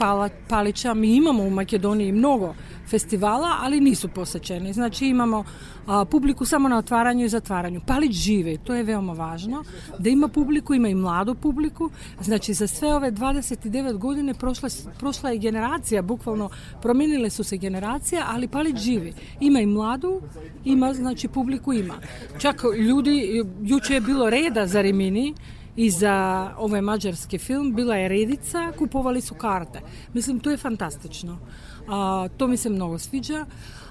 Palića. Mi imamo u Makedoniji mnogo festivala, ali nisu posećeni. Znači imamo a, publiku samo na otvaranju i zatvaranju. Palić žive, to je veoma važno, da ima publiku, ima i mladu publiku. Znači za sve ove 29 godine prošla, prošla je generacija, bukvalno promenile su se generacije, ali Palić živi. Ima i mladu, ima znači publiku ima. Čak ljudi, juče je bilo reda za Rimini, i za ovaj mađarski film bila je redica, kupovali su karte. Mislim, to je fantastično. A, to mi se mnogo sviđa.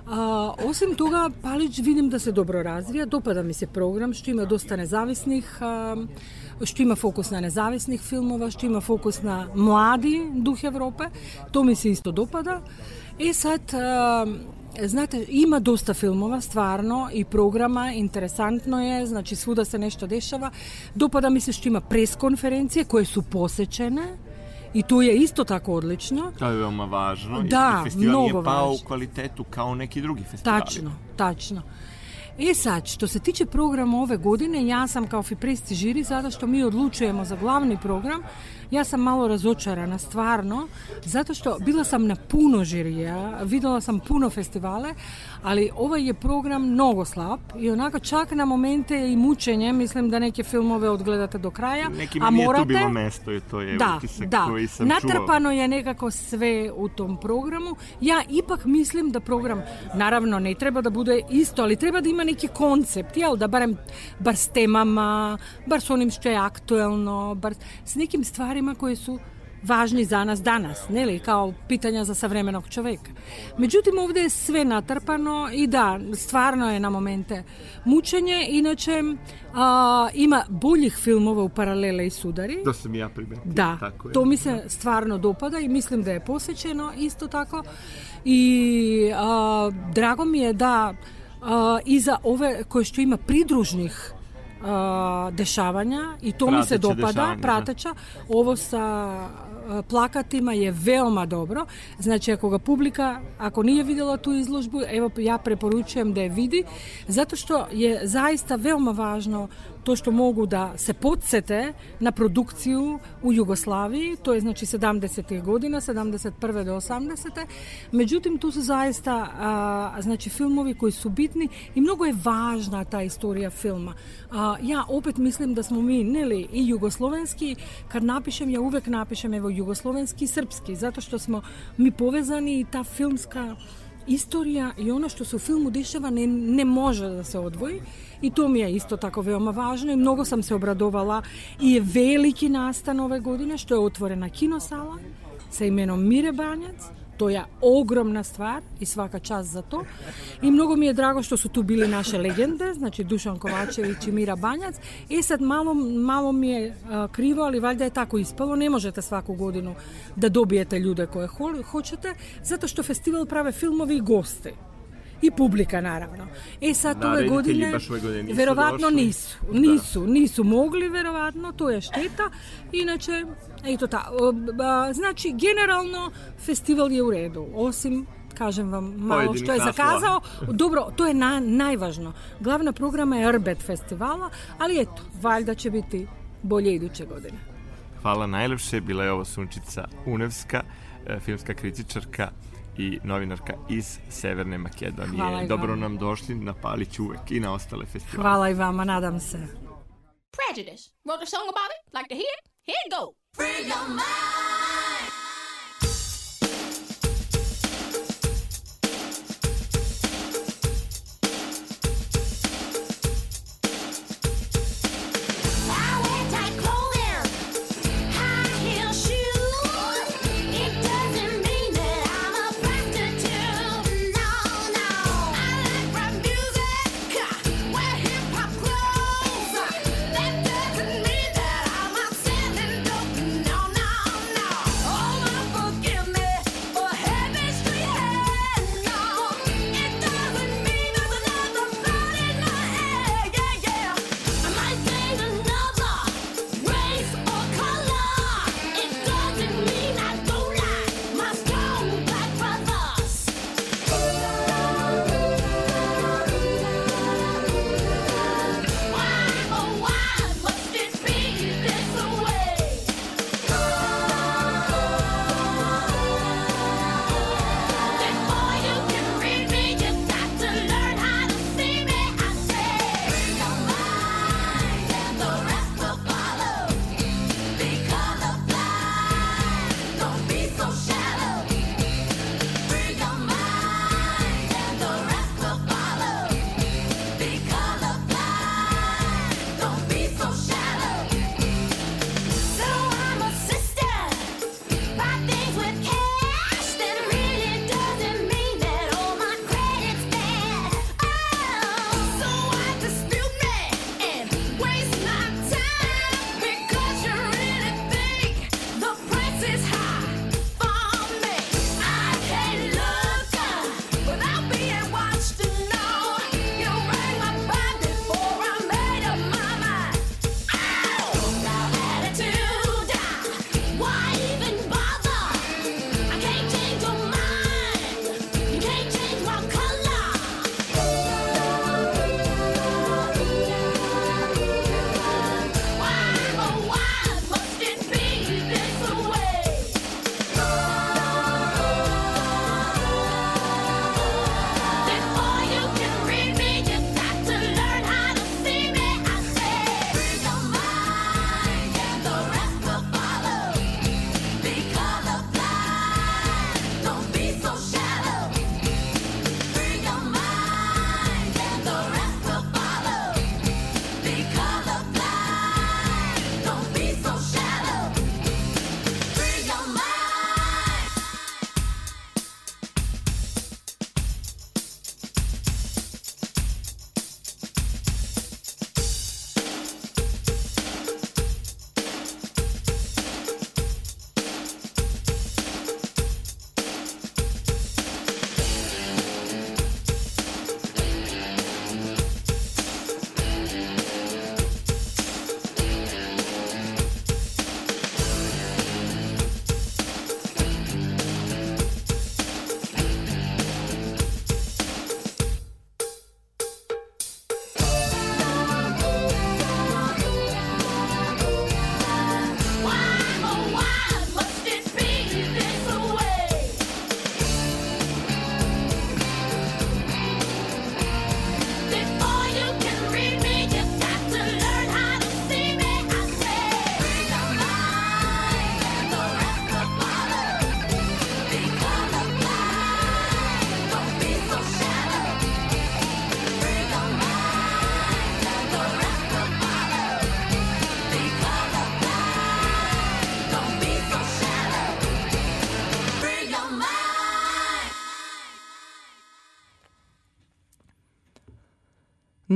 A, osim toga, Palić vidim da se dobro razvija, dopada mi se program, što ima dosta nezavisnih, a, što ima fokus na nezavisnih filmova, što ima fokus na mladi duh Evrope, to mi se isto dopada. E sad, a, Znate, ima dosta filmova, stvarno, i programa, interesantno je, znači svuda se nešto dešava. Dopada mi se što ima pres konferencije koje su posećene, I to je isto tako odlično. To je veoma važno. Da, I festival mnogo nije pao važno. u kvalitetu kao neki drugi festivali. Tačno, tačno. E sad, što se tiče programa ove godine, ja sam kao Fipresti žiri, zato što mi odlučujemo za glavni program, ja sam malo razočarana, stvarno, zato što bila sam na puno žirija, videla sam puno festivale, ali ovaj je program mnogo slab i onako čak na momente i mučenje, mislim da neke filmove odgledate do kraja, Nekima a nije morate... tu bilo mesto i to je da, utisak da. koji sam čuo. Natrpano je nekako sve u tom programu. Ja ipak mislim da program, naravno ne treba da bude isto, ali treba da ima neki koncept, jel? Da barem, bar s temama, bar s onim što je aktuelno, bar s nekim stvarima koje su važni za nas danas, ne li, kao pitanja za savremenog čoveka. Međutim, ovdje je sve natrpano i da, stvarno je na momente mučenje, inače a, ima boljih filmova u Paralele i Sudari. To sam ja primetio. Da, tako je. to mi se stvarno dopada i mislim da je posvećeno isto tako. I a, drago mi je da a, iza ove koje što ima pridružnih a, dešavanja i to mi se Prateće dopada, dešavanja, da. prateća. Ovo sa plakatima je veoma dobro. Znači, ako ga publika, ako nije vidjela tu izložbu, evo ja preporučujem da je vidi, zato što je zaista veoma važno То што могу да се подсете на продукцију у Југославија, тоа е значи 70-те година, 71 до 80-те. Меѓутим, ту се заиста а, значи филмови кои се битни и многу е важна таа историја филма. А, ја опет мислам да смо ми, нели, и југословенски, кад напишем ја увек напишем ево југословенски и српски, затоа што смо ми повезани и та филмска историја и она што се филму дешава не, не може да се одвои и тоа ми е исто тако веома важно и многу сам се обрадовала и е велики настан ове година што е отворена киносала со имено Мире Бањец. To je ogromna stvar i svaka čast za to. I mnogo mi je drago što su tu bili naše legende, znači Dušan Kovačević i Mira Banjac. E sad malo, malo mi je krivo, ali valjda je tako ispalo. Ne možete svaku godinu da dobijete ljude koje ho hoćete, zato što festival prave filmovi i gosti. I publika, naravno. E sad, Da, ove godine, baš ove godine nisu verovatno došli. nisu. Nisu, nisu mogli, verovatno, to je šteta. Inače, eto ta. Znači, generalno, festival je u redu, osim kažem vam malo Pojedinih što je naslova. zakazao. Dobro, to je na, najvažno. Glavna programa je Arbet festivala, ali eto, valjda će biti bolje iduće godine. Hvala najlepše, bila je ovo Sunčica Unevska, e, filmska kritičarka i novinarka iz Severne Makedonije. Hvala Dobro vama. nam došli na Palić uvek i na ostale festivale. Hvala i vama, nadam se. Prejudice. Wrote a song about it. Like to hear it? Here it go. Free your mind.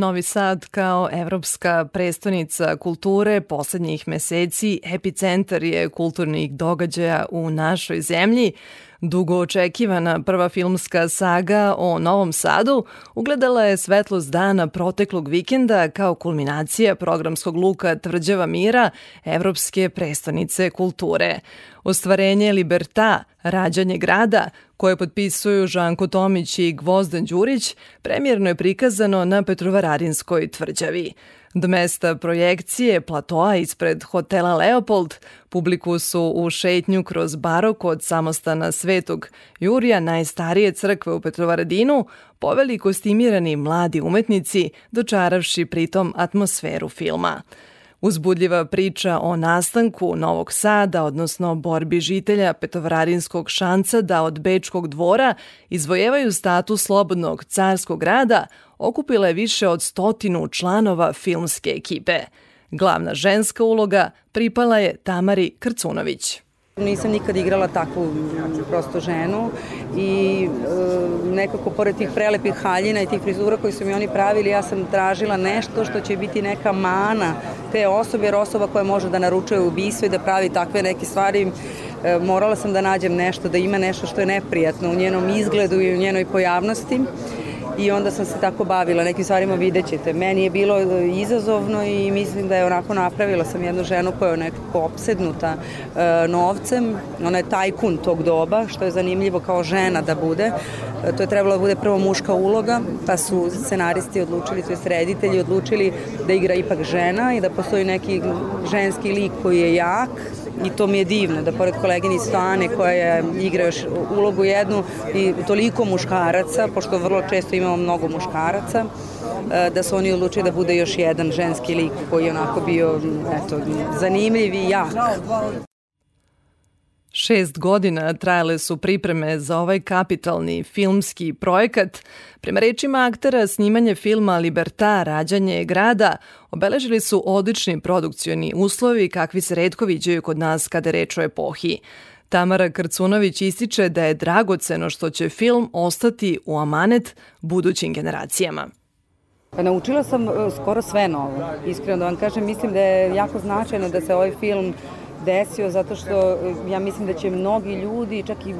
Novi Sad kao evropska prestonica kulture poslednjih meseci epicentar je kulturnih događaja u našoj zemlji. Dugo očekivana prva filmska saga o Novom Sadu ugledala je svetlost dana proteklog vikenda kao kulminacija programskog luka Tvrđava mira Evropske prestonice kulture. Ostvarenje Liberta, rađanje grada, koje potpisuju Žanko Tomić i Gvozdan Đurić, premjerno je prikazano na Petrovaradinskoj tvrđavi. Do mesta projekcije platoa ispred hotela Leopold publiku su u šetnju kroz barok od samostana Svetog Jurija, najstarije crkve u Petrovaradinu, poveli kostimirani mladi umetnici, dočaravši pritom atmosferu filma. Uzbudljiva priča o nastanku Novog Sada, odnosno borbi žitelja Petovradinskog šanca da od Bečkog dvora izvojevaju status slobodnog carskog grada, okupila je više od stotinu članova filmske ekipe. Glavna ženska uloga pripala je Tamari Krcunović. Nisam nikad igrala takvu prosto ženu i e, nekako pored tih prelepih haljina i tih frizura koje su mi oni pravili, ja sam tražila nešto što će biti neka mana te osobe, jer osoba koja može da naručuje ubistvo i da pravi takve neke stvari, e, morala sam da nađem nešto, da ima nešto što je neprijatno u njenom izgledu i u njenoj pojavnosti i onda sam se tako bavila nekim stvarima vidjet ćete. Meni je bilo e, izazovno i mislim da je onako napravila sam jednu ženu koja je nekako opsednuta e, novcem. Ona je tajkun tog doba, što je zanimljivo kao žena da bude. E, to je trebalo da bude prvo muška uloga, pa su scenaristi odlučili, to je reditelji odlučili da igra ipak žena i da postoji neki ženski lik koji je jak, i to mi je divno da pored koleginice Ane koja je, igra još ulogu jednu i toliko muškaraca, pošto vrlo često imamo mnogo muškaraca, e, da su oni odlučili da bude još jedan ženski lik koji je onako bio eto, zanimljiv i jak. Šest godina trajale su pripreme za ovaj kapitalni filmski projekat. Prema rečima aktera, snimanje filma Liberta, rađanje grada, obeležili su odlični produkcioni uslovi kakvi se redko viđaju kod nas kada reč o epohi. Tamara Krcunović ističe da je dragoceno što će film ostati u amanet budućim generacijama. Pa naučila sam e, skoro sve novo. Iskreno da vam kažem, mislim da je jako značajno da se ovaj film desio zato što ja mislim da će mnogi ljudi, čak i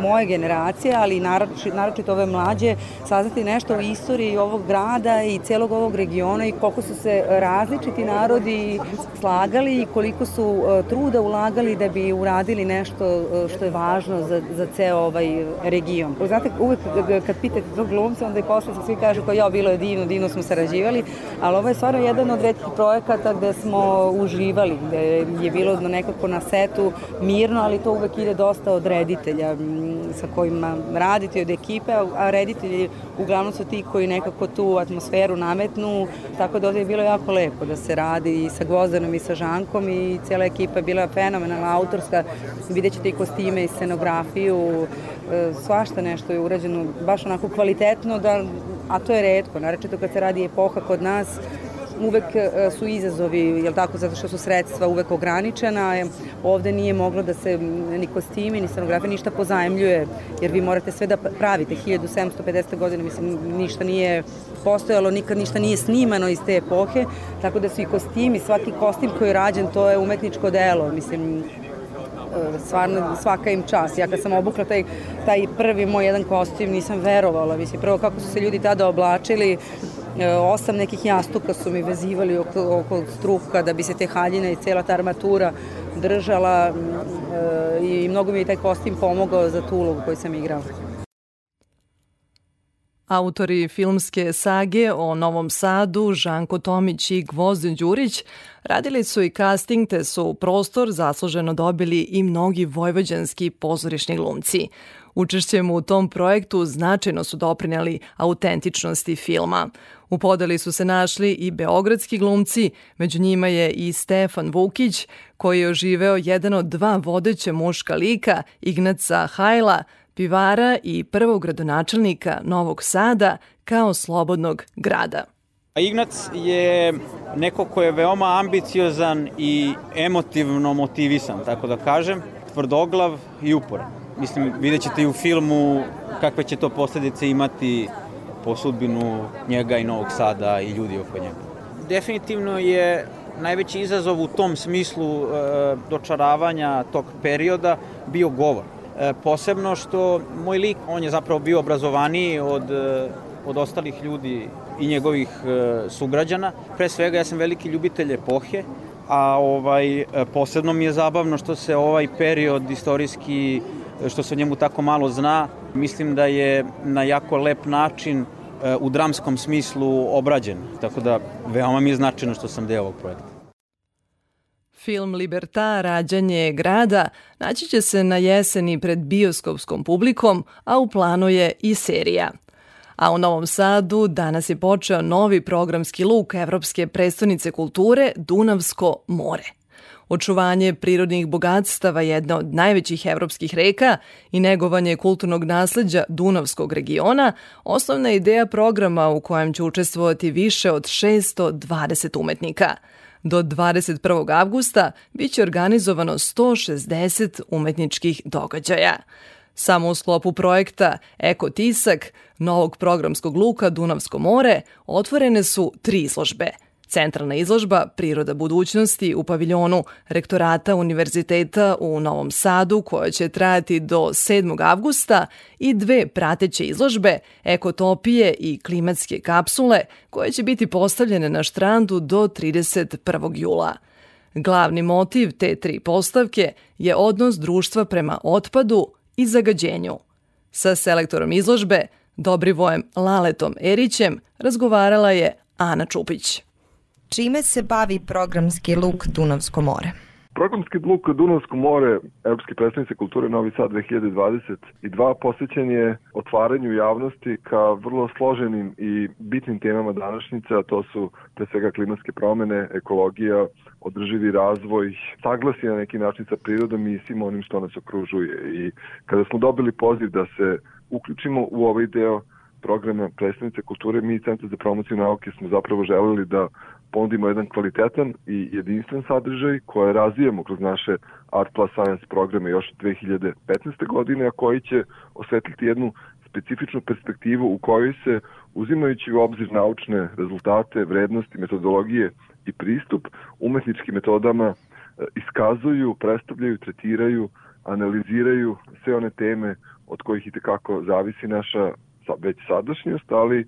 moje generacije, ali naročito, naročito ove mlađe, saznati nešto o istoriji ovog grada i celog ovog regiona i koliko su se različiti narodi slagali i koliko su e, truda ulagali da bi uradili nešto e, što je važno za, za ceo ovaj region. Znate, uvek kad pitate tog glumca, onda i posle svi kažu kao ja, bilo je divno, divno smo sarađivali, ali ovo je stvarno jedan od redkih projekata gde smo uživali, gde je bilo nekako na setu mirno, ali to uvek ide dosta od reditelja sa kojima radite od ekipe, a reditelji uglavnom su ti koji nekako tu atmosferu nametnu, tako da ovde je bilo jako lepo da se radi i sa Gvozdanom i sa Žankom i cijela ekipa je bila fenomenalna, autorska, vidjet ćete i kostime i scenografiju, e, svašta nešto je urađeno baš onako kvalitetno, da, a to je redko, naročito kad se radi epoha kod nas, uvek e, su izazovi, jel tako, zato što su sredstva uvek ograničena, e, ovde nije moglo da se ni kostimi, ni scenografija, ništa pozajemljuje, jer vi morate sve da pravite, 1750. godine, mislim, ništa nije postojalo, nikad ništa nije snimano iz te epohe, tako da su i kostimi, svaki kostim koji je rađen, to je umetničko delo, mislim, stvarno svaka im čast. Ja kad sam obukla taj, taj prvi moj jedan kostim nisam verovala. Mislim, prvo kako su se ljudi tada oblačili, e, osam nekih jastuka su mi vezivali oko, oko struka da bi se te haljine i cela ta armatura držala e, i mnogo mi je taj kostim pomogao za tu ulogu koju sam igrala. Autori filmske sage o Novom Sadu, Žanko Tomić i Gvozden Đurić, radili su i casting te su prostor zasluženo dobili i mnogi vojvođanski pozorišni glumci. Učešćem u tom projektu značajno su doprineli autentičnosti filma. U podeli su se našli i beogradski glumci, među njima je i Stefan Vukić, koji je oživeo jedan od dva vodeća muška lika, Ignaca Hajla, pivara i prvog gradonačelnika Novog Sada kao slobodnog grada. Ignac je neko ko je veoma ambiciozan i emotivno motivisan, tako da kažem, tvrdoglav i uporan. Mislim, vidjet ćete i u filmu kakve će to posledice imati po sudbinu njega i Novog Sada i ljudi oko njega. Definitivno je najveći izazov u tom smislu e, dočaravanja tog perioda bio govor. E, posebno što moj lik, on je zapravo bio obrazovaniji od, e, od ostalih ljudi i njegovih sugrađana. Pre svega ja sam veliki ljubitelj epohe, a ovaj posebno mi je zabavno što se ovaj period istorijski što se o njemu tako malo zna, mislim da je na jako lep način e, u dramskom smislu obrađen. Tako da veoma mi je značajno što sam deo ovog projekta. Film Liberta, rađanje grada, naći će se na jeseni pred bioskopskom publikom, a u planu je i serija. A u Novom Sadu danas je počeo novi programski luk Evropske prestonice kulture Dunavsko more. Očuvanje prirodnih bogatstava jedna od najvećih evropskih reka i negovanje kulturnog nasleđa Dunavskog regiona osnovna ideja programa u kojem će učestvovati više od 620 umetnika. Do 21. avgusta biće organizovano 160 umetničkih događaja. Samo u sklopu projekta Eko Tisak, novog programskog luka Dunavsko more, otvorene su tri izložbe – Centralna izložba Priroda budućnosti u paviljonu Rektorata Univerziteta u Novom Sadu koja će trajati do 7. avgusta i dve prateće izložbe Ekotopije i klimatske kapsule koje će biti postavljene na štrandu do 31. jula. Glavni motiv te tri postavke je odnos društva prema otpadu i zagađenju. Sa selektorom izložbe, Dobrivojem Laletom Erićem, razgovarala je Ana Čupić. Čime se bavi programski luk Dunavsko more? Programski luk Dunavsko more Evropske predstavnice kulture Novi Sad 2022 posvećen je otvaranju javnosti ka vrlo složenim i bitnim temama današnjice, a to su pre svega klimatske promene, ekologija, održivi razvoj, saglasi na neki način sa prirodom i svim onim što nas okružuje. I kada smo dobili poziv da se uključimo u ovaj deo programa predstavnice kulture, mi Centar za promociju nauke smo zapravo želeli da ponudimo jedan kvalitetan i jedinstven sadržaj koje razvijemo kroz naše Art Plus Science programe još od 2015. godine, a koji će osvetliti jednu specifičnu perspektivu u kojoj se, uzimajući u obzir naučne rezultate, vrednosti, metodologije i pristup, umetničkim metodama e, iskazuju, predstavljaju, tretiraju, analiziraju sve one teme od kojih i tekako zavisi naša već sadašnjost, ali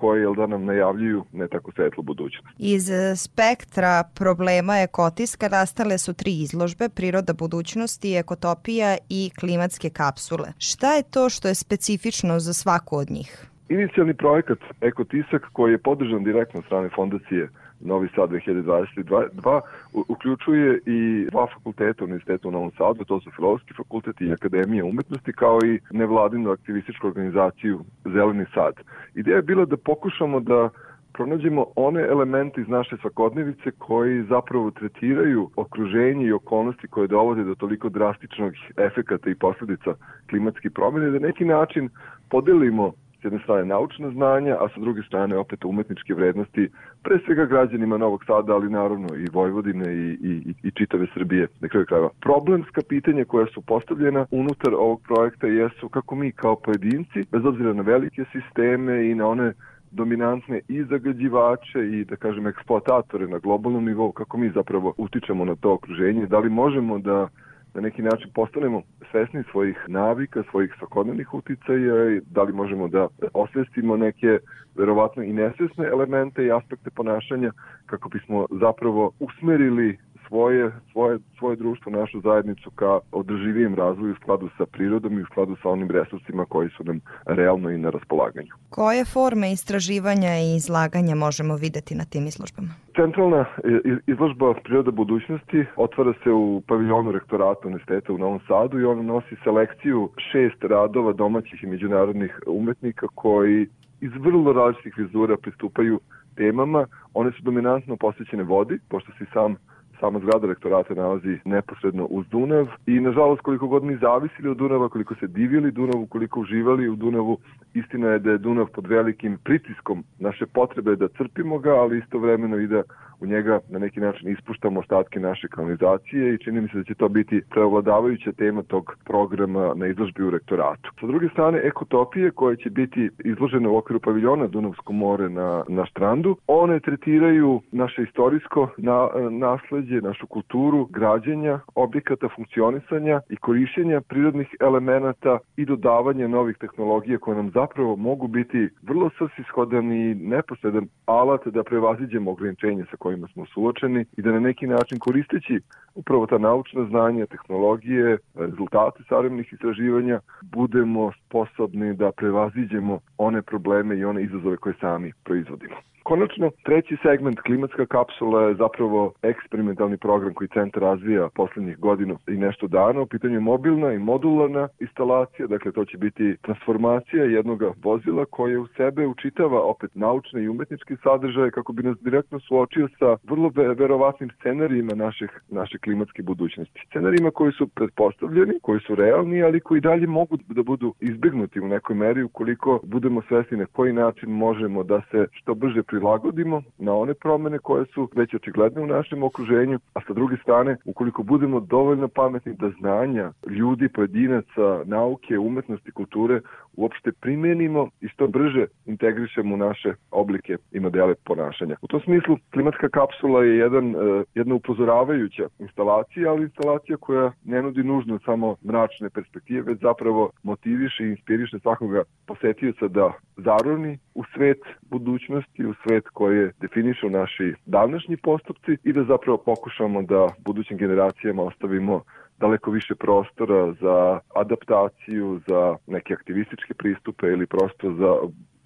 koje jel da nam najavljuju ne tako svetlu budućnost. Iz e, spektra problema ekotiska nastale su tri izložbe, priroda budućnosti, ekotopija i klimatske kapsule. Šta je to što je specifično za svaku od njih? Inicijalni projekat Ekotisak koji je podržan direktno od strane fondacije Novi Sad 2022 u- uključuje i dva fakulteta Univerziteta u Novom Sadu, to su Filozofski fakultet i Akademija umetnosti, kao i nevladinu aktivističku organizaciju Zeleni Sad. Ideja je bila da pokušamo da pronađemo one elemente iz naše svakodnevice koji zapravo tretiraju okruženje i okolnosti koje dovode do toliko drastičnog efekata i posledica klimatskih promjene, da neki način podelimo jedne strane naučna znanja, a sa druge strane opet umetničke vrednosti, pre svega građanima Novog Sada, ali naravno i Vojvodine i, i, i čitave Srbije na kraju krajeva. Problemska pitanja koja su postavljena unutar ovog projekta jesu kako mi kao pojedinci, bez obzira na velike sisteme i na one dominantne i zagađivače i da kažem eksploatatore na globalnom nivou, kako mi zapravo utičemo na to okruženje, da li možemo da na neki način postanemo svesni svojih navika, svojih svakodnevnih uticaja i da li možemo da osvestimo neke verovatno i nesvesne elemente i aspekte ponašanja kako bismo zapravo usmerili svoje, svoje, svoje društvo, našu zajednicu ka održivijem razvoju u skladu sa prirodom i u skladu sa onim resursima koji su nam realno i na raspolaganju. Koje forme istraživanja i izlaganja možemo videti na tim izložbama? Centralna i- izložba Priroda budućnosti otvara se u paviljonu rektorata Univerziteta u Novom Sadu i ona nosi selekciju šest radova domaćih i međunarodnih umetnika koji iz vrlo različitih vizura pristupaju temama. One su dominantno posvećene vodi, pošto si sam sama zgrada rektorata nalazi neposredno uz Dunav i nažalost koliko god mi zavisili od Dunava, koliko se divili Dunavu, koliko uživali u Dunavu, istina je da je Dunav pod velikim pritiskom naše potrebe da crpimo ga, ali istovremeno i da u njega na neki način ispuštamo ostatke naše kanalizacije i čini mi se da će to biti preovladavajuća tema tog programa na izložbi u rektoratu. Sa druge strane, ekotopije koje će biti izložene u okviru paviljona Dunavsko more na, na štrandu, one tretiraju naše istorijsko na, nasledđe, našu kulturu, građenja, objekata funkcionisanja i korišćenja prirodnih elemenata i dodavanja novih tehnologija koje nam zapravo mogu biti vrlo svrsishodan i neposredan alat da prevaziđemo ograničenja sa kojima smo suočeni i da na neki način koristeći upravo ta naučna znanja, tehnologije, rezultate savremenih istraživanja, budemo sposobni da prevaziđemo one probleme i one izazove koje sami proizvodimo. Konačno, treći segment klimatska kapsula je zapravo eksperimentalni program koji centar razvija poslednjih godinu i nešto dana. U pitanju je mobilna i modularna instalacija, dakle to će biti transformacija jednog vozila koje u sebe učitava opet naučne i umetničke sadržaje kako bi nas direktno suočio sa vrlo ve verovatnim scenarijima naših, naše klimatske budućnosti. Scenarijima koji su pretpostavljeni, koji su realni, ali koji dalje mogu da budu izbjegnuti u nekoj meri ukoliko budemo svesni na koji način možemo da se što brže prilagodimo na one promene koje su već očigledne u našem okruženju, a sa druge strane, ukoliko budemo dovoljno pametni da znanja ljudi, pojedinaca, nauke, umetnosti, kulture uopšte primenimo i što brže integrišemo u naše oblike i modele ponašanja. U tom smislu, klimatska kapsula je jedan, e, jedna upozoravajuća instalacija, ali instalacija koja ne nudi nužno samo mračne perspektive, već zapravo motiviše i inspiriše svakoga posetioca da zaroni u svet budućnosti, u svet koje definišu naši današnji postupci i da zapravo pokušamo da budućim generacijama ostavimo daleko više prostora za adaptaciju, za neke aktivističke pristupe ili prosto za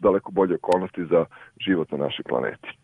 daleko bolje okolnosti za život na našoj planeti.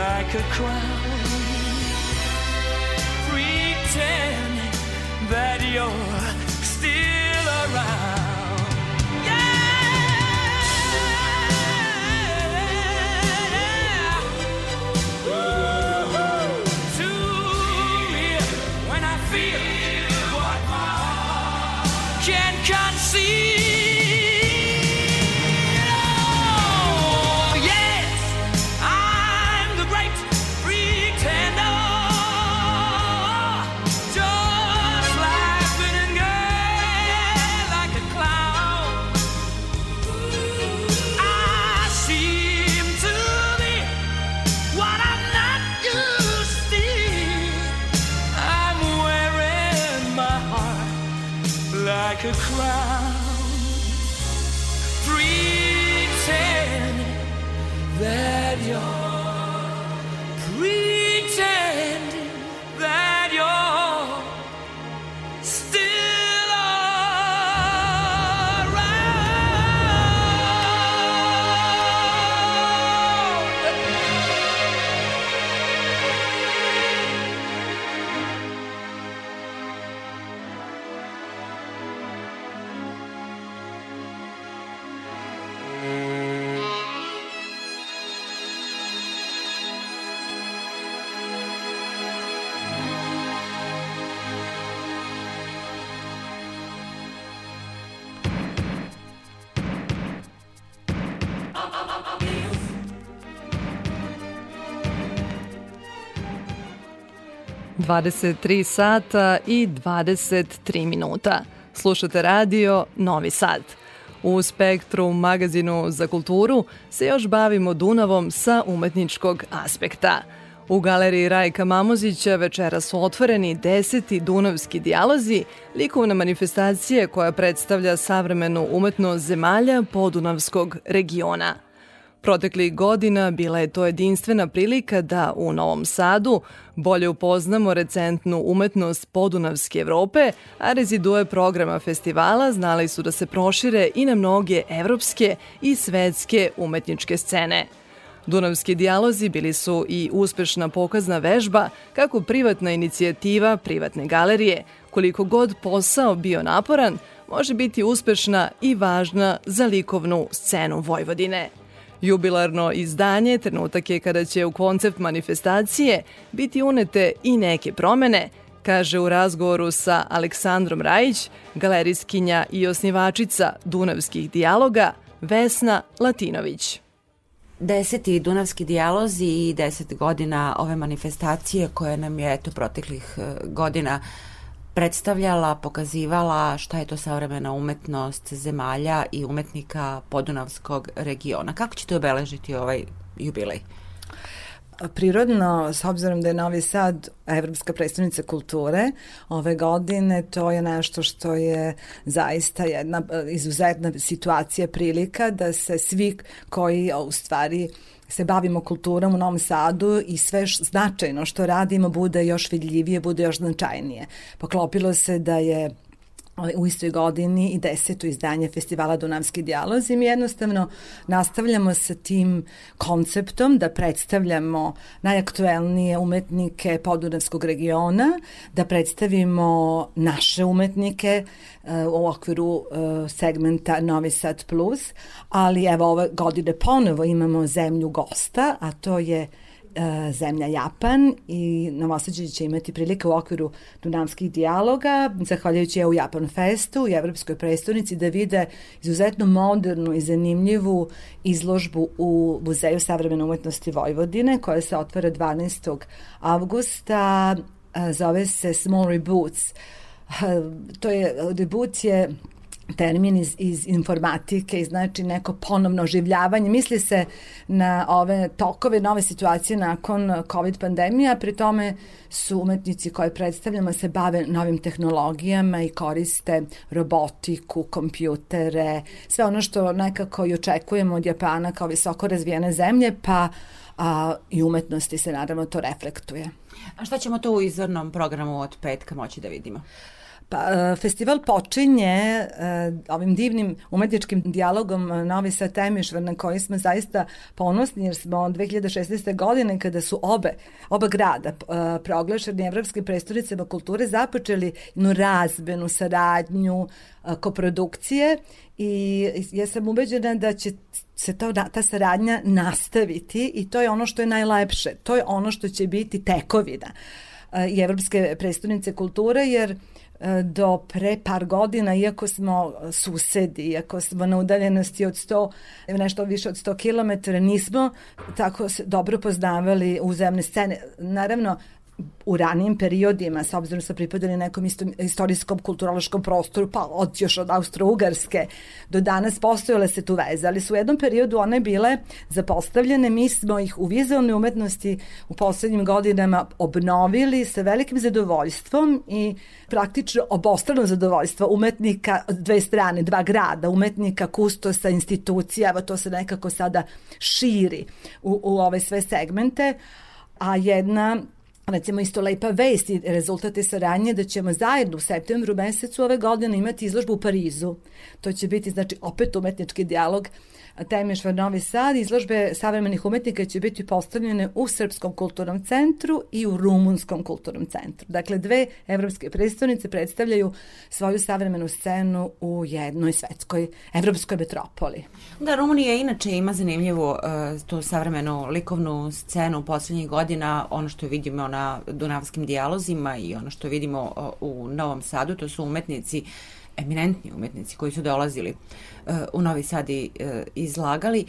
Like a crown, pretending that you're 23 sata i 23 minuta. Slušate radio Novi Sad. U Spektru magazinu za kulturu se još bavimo Dunavom sa umetničkog aspekta. U galeriji Rajka Mamozića večera su otvoreni deseti Dunavski dijalozi, likovna manifestacija koja predstavlja savremenu umetnost zemalja podunavskog regiona. Proteklih godina bila je to jedinstvena prilika da u Novom Sadu bolje upoznamo recentnu umetnost podunavske Evrope, a rezidue programa festivala znali su da se prošire i na mnoge evropske i svetske umetničke scene. Dunavski dijalozi bili su i uspešna pokazna vežba kako privatna inicijativa privatne galerije, koliko god posao bio naporan, može biti uspešna i važna za likovnu scenu Vojvodine. Jubilarno izdanje trenutak je kada će u koncept manifestacije biti unete i neke promene, kaže u razgovoru sa Aleksandrom Rajić, galerijskinja i osnivačica Dunavskih dijaloga, Vesna Latinović. Deseti Dunavski dijalozi i deset godina ove manifestacije koje nam je eto proteklih e, godina predstavljala, pokazivala šta je to savremena umetnost zemalja i umetnika podunavskog regiona. Kako ćete obeležiti ovaj jubilej? Prirodno, s obzirom da je Novi Sad Evropska predstavnica kulture ove godine, to je nešto što je zaista jedna izuzetna situacija, prilika da se svi koji u stvari se bavimo kulturom u Novom Sadu i sve š, značajno što radimo bude još vidljivije, bude još značajnije. Poklopilo se da je u istoj godini i deseto izdanje festivala Dunavski dijalozi. Mi jednostavno nastavljamo sa tim konceptom da predstavljamo najaktuelnije umetnike podunavskog regiona, da predstavimo naše umetnike uh, u okviru uh, segmenta Novi Sad Plus, ali evo ove godine ponovo imamo zemlju gosta, a to je e, zemlja Japan i Novosadđe će imati prilike u okviru Dunavskih dijaloga, zahvaljujući EU Japan Festu i Evropskoj predstavnici da vide izuzetno modernu i zanimljivu izložbu u Muzeju savremene umetnosti Vojvodine koja se otvara 12. avgusta, e, zove se Small Reboots. E, to je, reboot je termin iz, iz informatike i znači neko ponovno oživljavanje. Misli se na ove tokove, nove situacije nakon COVID pandemija, pri tome su umetnici koje predstavljamo se bave novim tehnologijama i koriste robotiku, kompjutere, sve ono što nekako i očekujemo od Japana kao visoko razvijene zemlje, pa a, i umetnosti se naravno to reflektuje. A šta ćemo to u izvornom programu od petka moći da vidimo? Pa, e, festival počinje e, ovim divnim umetničkim dijalogom e, Novi Sad Temišvar na koji smo zaista ponosni jer smo od 2016. godine kada su obe, oba grada proglašeni Evropske predstavnicama kulture započeli jednu razbenu saradnju koprodukcije i ja sam ubeđena da će se to, ta saradnja nastaviti i to je ono što je najlepše. To je ono što će biti tekovina i Evropske predstavnice kulture jer do pre par godina, iako smo susedi, iako smo na udaljenosti od 100, nešto više od 100 km, nismo tako dobro poznavali uzemne scene. Naravno, u ranijim periodima, s obzirom da su pripadali nekom isto, istorijskom kulturološkom prostoru, pa od još od Austro-Ugarske do danas postojale se tu veze, ali su u jednom periodu one bile zapostavljene, mi smo ih u vizualnoj umetnosti u poslednjim godinama obnovili sa velikim zadovoljstvom i praktično obostrano zadovoljstvo umetnika dve strane, dva grada, umetnika, kustosa, institucija, evo to se nekako sada širi u, u ove sve segmente, a jedna recimo isto lepa vest i rezultate saradnje da ćemo zajedno u septembru mesecu ove godine imati izložbu u Parizu. To će biti znači opet umetnički dijalog Temešvar Novi Sad. Izložbe savremenih umetnika će biti postavljene u Srpskom kulturnom centru i u Rumunskom kulturnom centru. Dakle, dve evropske predstavnice predstavljaju svoju savremenu scenu u jednoj svetskoj evropskoj metropoli. Da, Rumunija inače ima zanimljivu uh, tu savremenu likovnu scenu poslednjih godina, ono što vidimo na Dunavskim dijalozima i ono što vidimo uh, u Novom Sadu, to su umetnici eminentni umetnici koji su dolazili uh, u Novi Sad i uh, izlagali.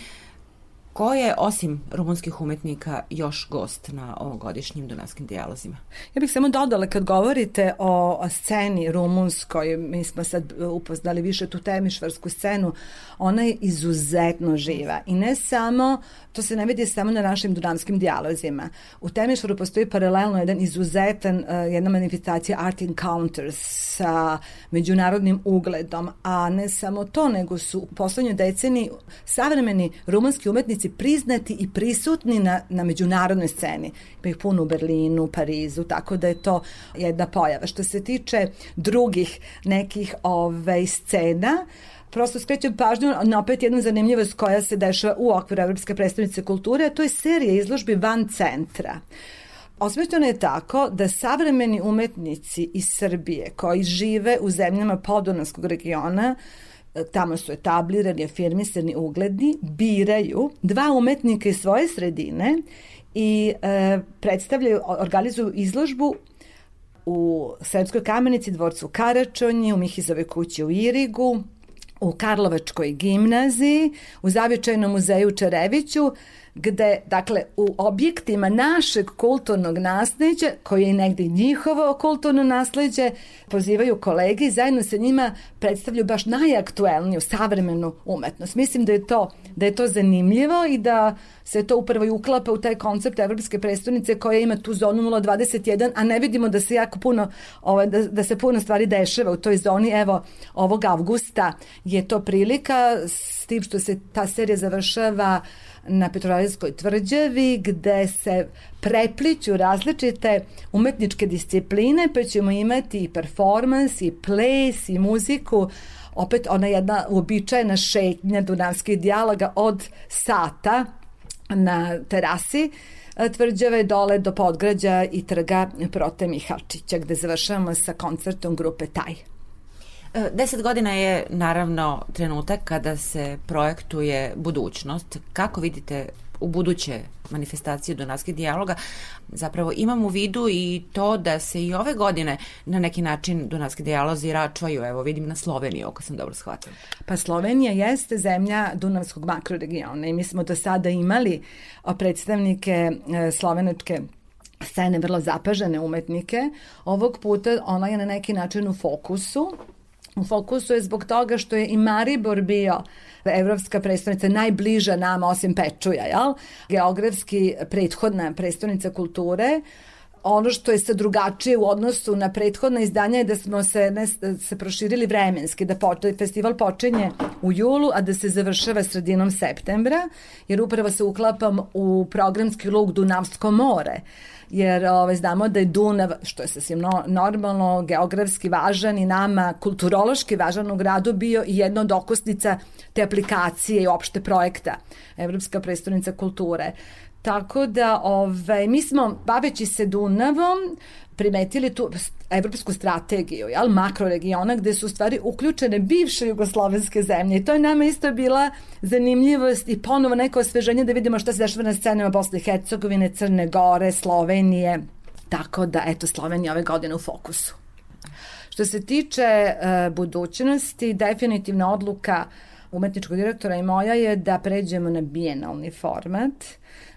Ko je, osim rumunskih umetnika, još gost na ovogodišnjim Dunavskim dijalozima? Ja bih samo dodala kad govorite o, o sceni rumunskoj, mi smo sad upoznali više tu temišvarsku scenu, ona je izuzetno živa i ne samo, to se ne vidi samo na našim dunavskim dijalozima. U Temišvaru postoji paralelno jedan izuzetan, uh, jedna manifestacija Art Encounters sa međunarodnim ugledom, a ne samo to, nego su u poslednjoj deceniji savremeni rumunski umetnici priznati i prisutni na, na međunarodnoj sceni. Ima ih puno u Berlinu, Parizu, tako da je to jedna pojava. Što se tiče drugih nekih ove, scena, prosto skrećem pažnju na opet jednu zanimljivost koja se dešava u okviru Evropske predstavnice kulture, a to je serija izložbi van centra. Osmišljeno je tako da savremeni umetnici iz Srbije koji žive u zemljama podunavskog regiona tamo su etablirani, afirmisani, ugledni, biraju dva umetnika iz svoje sredine i e, predstavljaju, organizuju izložbu u Sremskoj kamenici, dvorcu Karačonji, u Mihizove kući u Irigu, u Karlovačkoj gimnaziji, u Zavičajnom muzeju u Čereviću, gde, dakle, u objektima našeg kulturnog nasleđa, koji je negde njihovo kulturno nasleđe, pozivaju kolege i zajedno sa njima predstavljaju baš najaktuelniju savremenu umetnost. Mislim da je to, da je to zanimljivo i da se to upravo i uklapa u taj koncept Evropske predstavnice koja ima tu zonu 021, a ne vidimo da se jako puno, ovaj, da, da se puno stvari dešava u toj zoni. Evo, ovog avgusta je to prilika s tim što se ta serija završava na Petrovaradskoj tvrđavi gde se prepliću različite umetničke discipline pa ćemo imati i performans i ples i muziku opet ona jedna uobičajena šetnja dunavskih dijaloga od sata na terasi tvrđave dole do podgrađa i trga Prote Mihalčića gde završavamo sa koncertom grupe Taj. Deset godina je naravno trenutak kada se projektuje budućnost. Kako vidite u buduće manifestacije Dunavskih dijaloga, zapravo imam u vidu i to da se i ove godine na neki način Dunavski dijalozi račvaju, evo vidim na Sloveniju, ako sam dobro shvatila. Pa Slovenija jeste zemlja Dunavskog makroregiona i mi smo do sada imali predstavnike e, slovenačke scene, vrlo zapažene umetnike. Ovog puta ona je na neki način u fokusu. U fokusu je zbog toga što je i Maribor bio evropska predstavnica najbliža nama osim Pečuja, jel? Geografski prethodna predstavnica kulture ono što je se drugačije u odnosu na prethodna izdanja je da smo se, ne, se proširili vremenski, da poče, festival počinje u julu, a da se završava sredinom septembra, jer upravo se uklapam u programski luk Dunavsko more jer ovaj, znamo da je Dunav, što je sasvim no, normalno, geografski važan i nama kulturološki važan u gradu bio i jedna od okosnica te aplikacije i opšte projekta Evropska predstavnica kulture. Tako da, ovaj, mi smo, baveći se Dunavom, primetili tu evropsku strategiju, jel, makroregiona gde su u stvari uključene bivše jugoslovenske zemlje i to je nama isto bila zanimljivost i ponovo neko osveženje da vidimo šta se dešava na scenama Bosne i Hercegovine, Crne Gore, Slovenije, tako da eto Slovenija ove godine u fokusu. Što se tiče uh, budućnosti, definitivna odluka umetničkog direktora i moja je da pređemo na bijenalni format.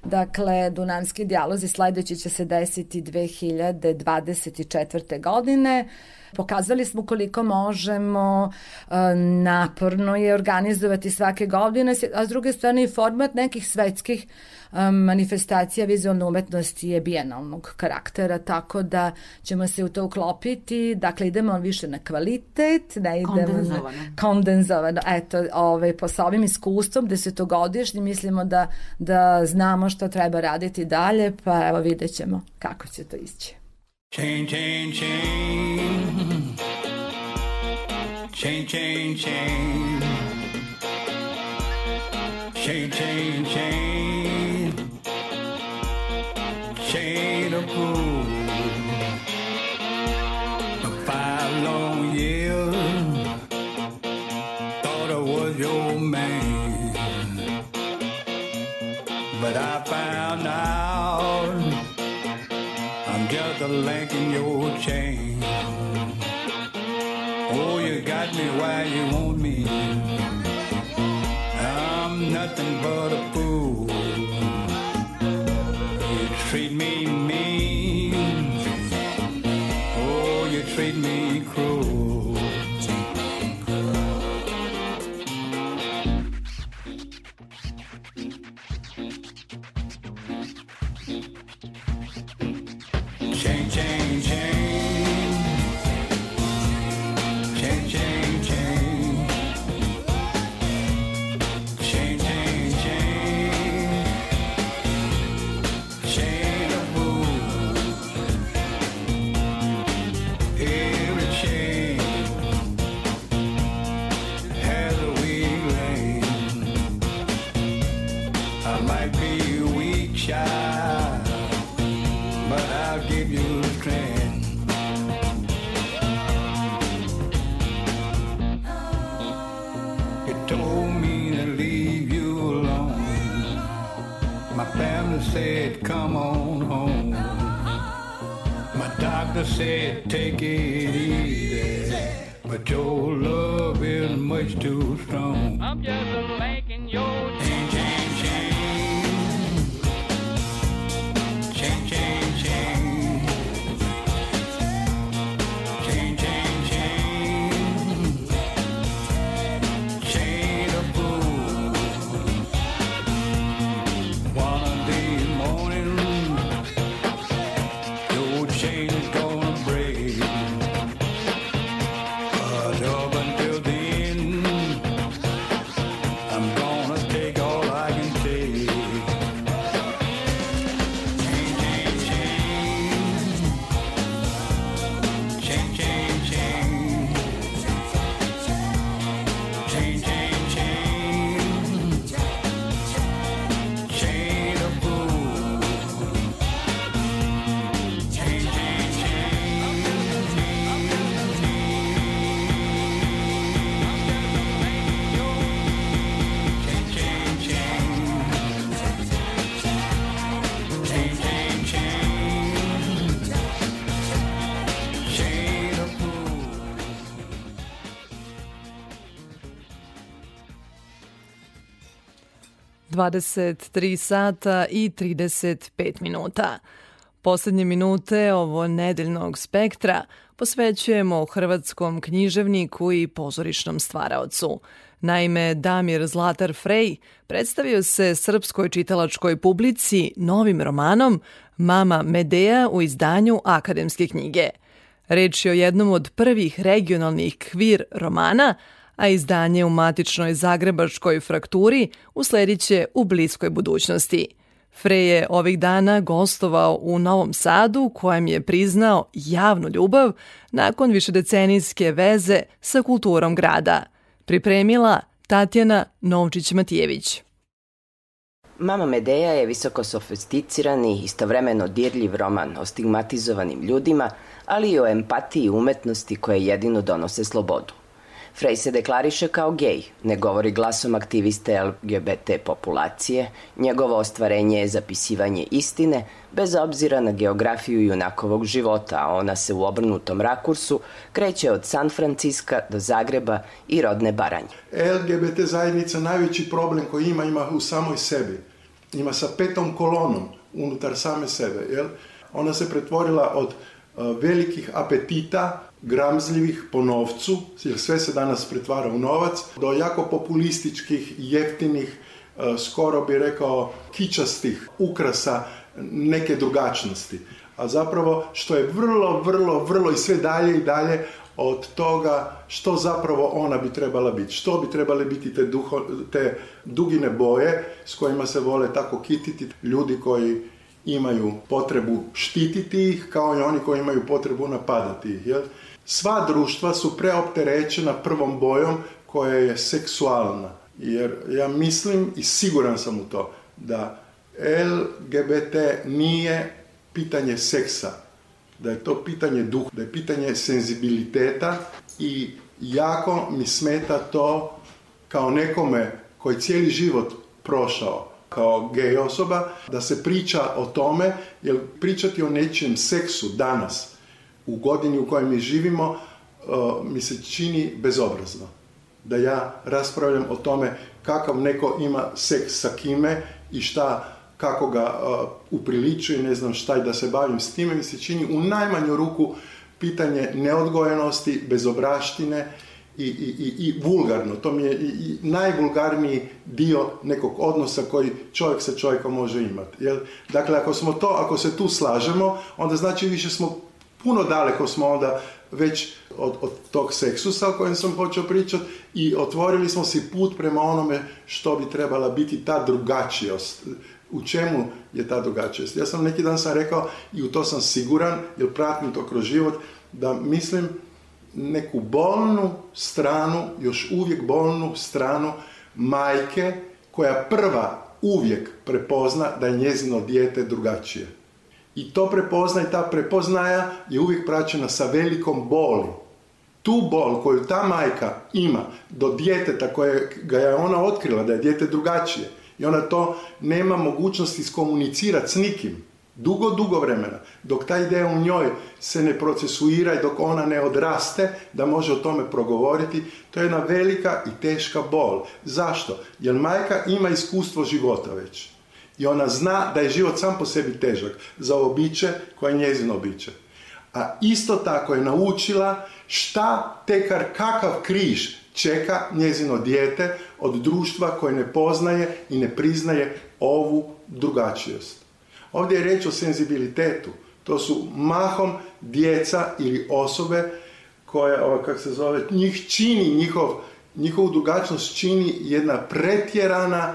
Dakle, Dunavski dijalozi sledeći će se desiti 2024. godine. Pokazali smo koliko možemo, e, naporno je organizovati svake godine, a s druge strane i format nekih svetskih manifestacija vizualne umetnosti je bijenalnog karaktera, tako da ćemo se u to uklopiti, dakle idemo više na kvalitet, ne idemo Kondenzovano. na kondenzovano, eto, ovaj, po sa ovim iskustvom desetogodišnji mislimo da, da znamo što treba raditi dalje, pa evo vidjet ćemo kako će to ići. Chain, chain, chain. Chain, chain, chain. Chain, chain, chain. Chain of gold. For five long years, thought I was your man. But I found out I'm just a link in your chain. Oh, you got me where you want me. I'm nothing but a fool. 23 sata i 35 minuta. Poslednje minute ovo nedeljnog spektra posvećujemo hrvatskom književniku i pozorišnom stvaraocu. Naime, Damir Zlatar Frej predstavio se srpskoj čitalačkoj publici novim romanom Mama Medea u izdanju akademske knjige. Reč je o jednom od prvih regionalnih kvir romana, a izdanje u matičnoj zagrebačkoj frakturi uslediće u bliskoj budućnosti. Frej je ovih dana gostovao u Novom Sadu, kojem je priznao javnu ljubav nakon višedecenijske veze sa kulturom grada. Pripremila Tatjana Novčić-Matijević. Mama Medeja je visoko sofisticirani, istovremeno dirljiv roman o stigmatizovanim ljudima, ali i o empatiji i umetnosti koje jedino donose slobodu. Frej se deklariše kao gej, ne govori glasom aktiviste LGBT populacije, njegovo ostvarenje je zapisivanje istine, bez obzira na geografiju junakovog života, a ona se u obrnutom rakursu kreće od San Franciska do Zagreba i rodne Baranje. LGBT zajednica najveći problem koji ima, ima u samoj sebi. Ima sa petom kolonom unutar same sebe. Jel? Ona se pretvorila od uh, velikih apetita, gramzljivih po novcu, jer sve se danas pretvara u novac, do jako populističkih, jeftinih, uh, skoro bi rekao kičastih ukrasa neke drugačnosti. A zapravo što je vrlo, vrlo, vrlo i sve dalje i dalje od toga što zapravo ona bi trebala biti. Što bi trebale biti te, duho, te dugine boje s kojima se vole tako kititi ljudi koji imaju potrebu štititi ih kao i oni koji imaju potrebu napadati ih. Jel? Sva društva su preopterećena prvom bojom koja je seksualna. Jer ja mislim i siguran sam u to da LGBT nije pitanje seksa, da je to pitanje duha, da je pitanje senzibiliteta i jako mi smeta to kao nekome koji cijeli život prošao kao gej osoba, da se priča o tome, jer pričati o nečijem seksu danas, u godini u kojoj mi živimo, uh, mi se čini bezobrazno. da ja raspravljam o tome kakav neko ima seks sa kime i šta kako ga uh, upriličuje, ne znam šta i da se bavim s time, mi se čini u najmanju ruku pitanje neodgojenosti, bezobraštine i, i, i, i vulgarno. To mi je i, najvulgarniji dio nekog odnosa koji čovjek sa čovjekom može imati. Jel? Dakle, ako smo to, ako se tu slažemo, onda znači više smo puno daleko smo onda već od, od tog seksusa o kojem sam počeo pričati i otvorili smo si put prema onome što bi trebala biti ta drugačijost. U čemu je ta drugačijost? Ja sam neki dan sam rekao i u to sam siguran, jer pratim to kroz život, da mislim neku bolnu stranu, još uvijek bolnu stranu majke koja prva uvijek prepozna da je njezino dijete drugačije. I to prepozna i ta prepoznaja je uvijek praćena sa velikom boli. Tu bol koju ta majka ima do djeteta koje ga je ona otkrila da je dijete drugačije i ona to nema mogućnosti iskomunicirati s nikim. Dugo, dugo vremena. Dok ta ideja u njoj se ne procesuira i dok ona ne odraste da može o tome progovoriti, to je jedna velika i teška bol. Zašto? Jer majka ima iskustvo života već. I ona zna da je život sam po sebi težak za ovo biće koje je njezino biće. A isto tako je naučila šta tekar kakav križ čeka njezino dijete od društva koje ne poznaje i ne priznaje ovu drugačijost. Ovdje je reč o senzibilitetu. To su mahom djeca ili osobe koje, kako se zove, njih čini, njihov, njihovu drugačnost čini jedna pretjerana,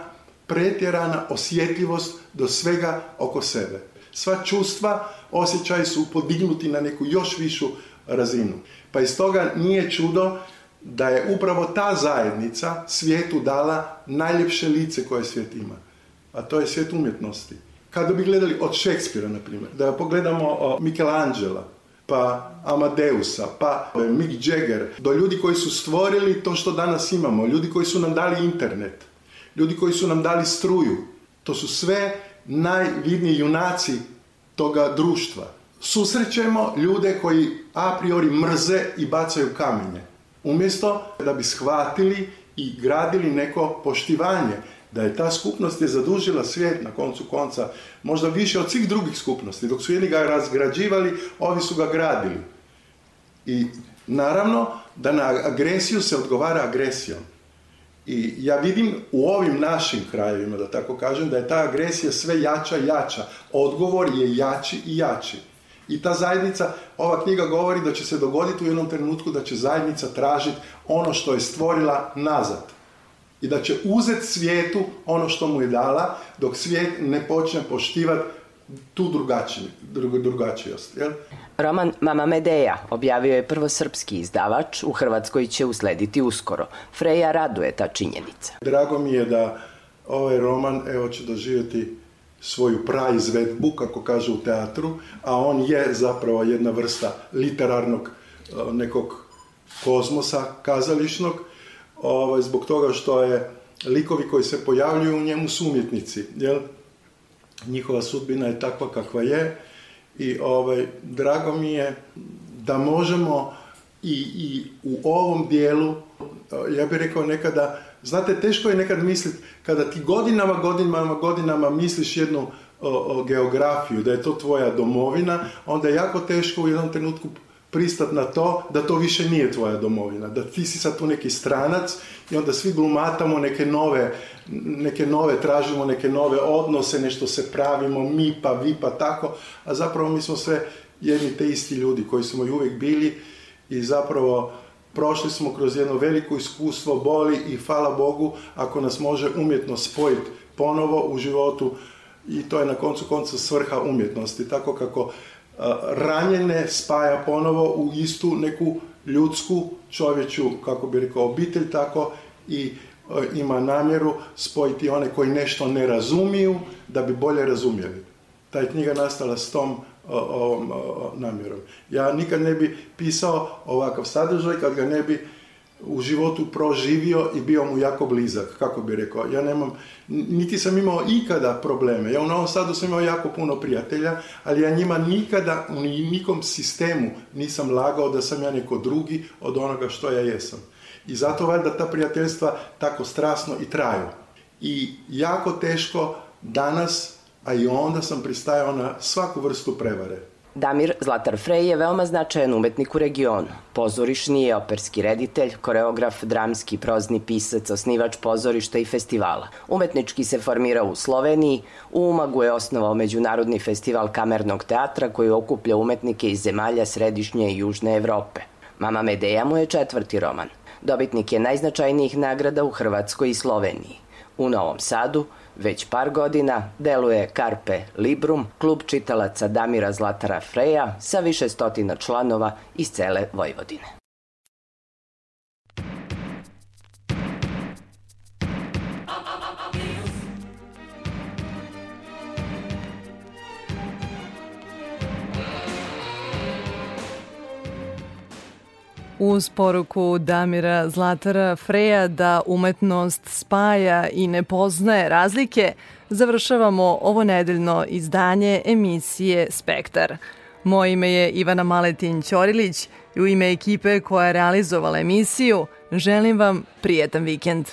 pretjerana osjetljivost do svega oko sebe. Sva čustva, osjećaji su podignuti na neku još višu razinu. Pa iz toga nije čudo da je upravo ta zajednica svijetu dala najljepše lice koje svijet ima. A to je svijet umjetnosti. Kada bi gledali od Šekspira, na primjer, da pogledamo Michelangela, pa Amadeusa, pa Mick Jagger, do ljudi koji su stvorili to što danas imamo, ljudi koji su nam dali internet, ljudi koji su nam dali struju. To su sve najvidniji junaci toga društva. Susrećemo ljude koji a priori mrze i bacaju kamenje. Umjesto da bi shvatili i gradili neko poštivanje, da je ta skupnost je zadužila svijet na koncu konca možda više od svih drugih skupnosti. Dok su jedni ga razgrađivali, ovi su ga gradili. I naravno da na agresiju se odgovara agresijom. I ja vidim u ovim našim krajevima, da tako kažem, da je ta agresija sve jača i jača. Odgovor je jači i jači. I ta zajednica, ova knjiga govori da će se dogoditi u jednom trenutku da će zajednica tražiti ono što je stvorila nazad. I da će uzeti svijetu ono što mu je dala, dok svijet ne počne poštivati tu drugačiju, drugačijost. Jel? Roman Mama Medeja objavio je prvo srpski izdavač, u Hrvatskoj će uslediti uskoro. Freja raduje ta činjenica. Drago mi je da ovaj roman evo će doživjeti svoju praizvedbu, kako kaže u teatru, a on je zapravo jedna vrsta literarnog e, nekog kozmosa kazališnog, ovaj, zbog toga što je likovi koji se pojavljuju u njemu su umjetnici, jel? Njihova sudbina je takva kakva je i ovaj, drago mi je da možemo i, i u ovom dijelu, ja bih rekao nekada, znate, teško je nekad misliti, kada ti godinama, godinama, godinama misliš jednu o, o, geografiju, da je to tvoja domovina, onda je jako teško u jednom trenutku pristat na to da to više nije tvoja domovina, da ti si sad tu neki stranac i onda svi glumatamo neke nove, neke nove, tražimo neke nove odnose, nešto se pravimo, mi pa, vi pa tako, a zapravo mi smo sve jedni te isti ljudi koji smo i uvijek bili i zapravo prošli smo kroz jedno veliko iskustvo boli i hvala Bogu ako nas može umjetno spojiti ponovo u životu i to je na koncu konca svrha umjetnosti, tako kako ranjene spaja ponovo u istu neku ljudsku čovječu, kako bi rekao, obitelj tako i ima namjeru spojiti one koji nešto ne razumiju da bi bolje razumjeli. Ta je knjiga nastala s tom ovom namjerom. Ja nikad ne bi pisao ovakav sadržaj kad ga ne bi u životu proživio i bio mu jako blizak, kako bi rekao. Ja nemam, niti sam imao ikada probleme. Ja u Novom Sadu sam imao jako puno prijatelja, ali ja njima nikada u nikom sistemu nisam lagao da sam ja neko drugi od onoga što ja jesam. I zato valjda ta prijateljstva tako strasno i traju. I jako teško danas, a i onda sam pristajao na svaku vrstu prevare. Damir Zlatar Frej je veoma značajan umetnik u regionu. Pozorišni je operski reditelj, koreograf, dramski, prozni pisac, osnivač pozorišta i festivala. Umetnički se formirao u Sloveniji, u Umagu je osnovao Međunarodni festival kamernog teatra koji okuplja umetnike iz zemalja središnje i južne Evrope. Mama Medeja mu je četvrti roman. Dobitnik je najznačajnijih nagrada u Hrvatskoj i Sloveniji. U Novom Sadu već par godina deluje Carpe Librum, klub čitalaca Damira Zlatara Freja sa više stotina članova iz cele Vojvodine. Uz poruku Damira Zlatara Freja da umetnost spaja i ne poznaje razlike, završavamo ovo nedeljno izdanje emisije Spektar. Moje ime je Ivana Maletin Ćorilić i u ime ekipe koja je realizovala emisiju želim vam prijetan vikend.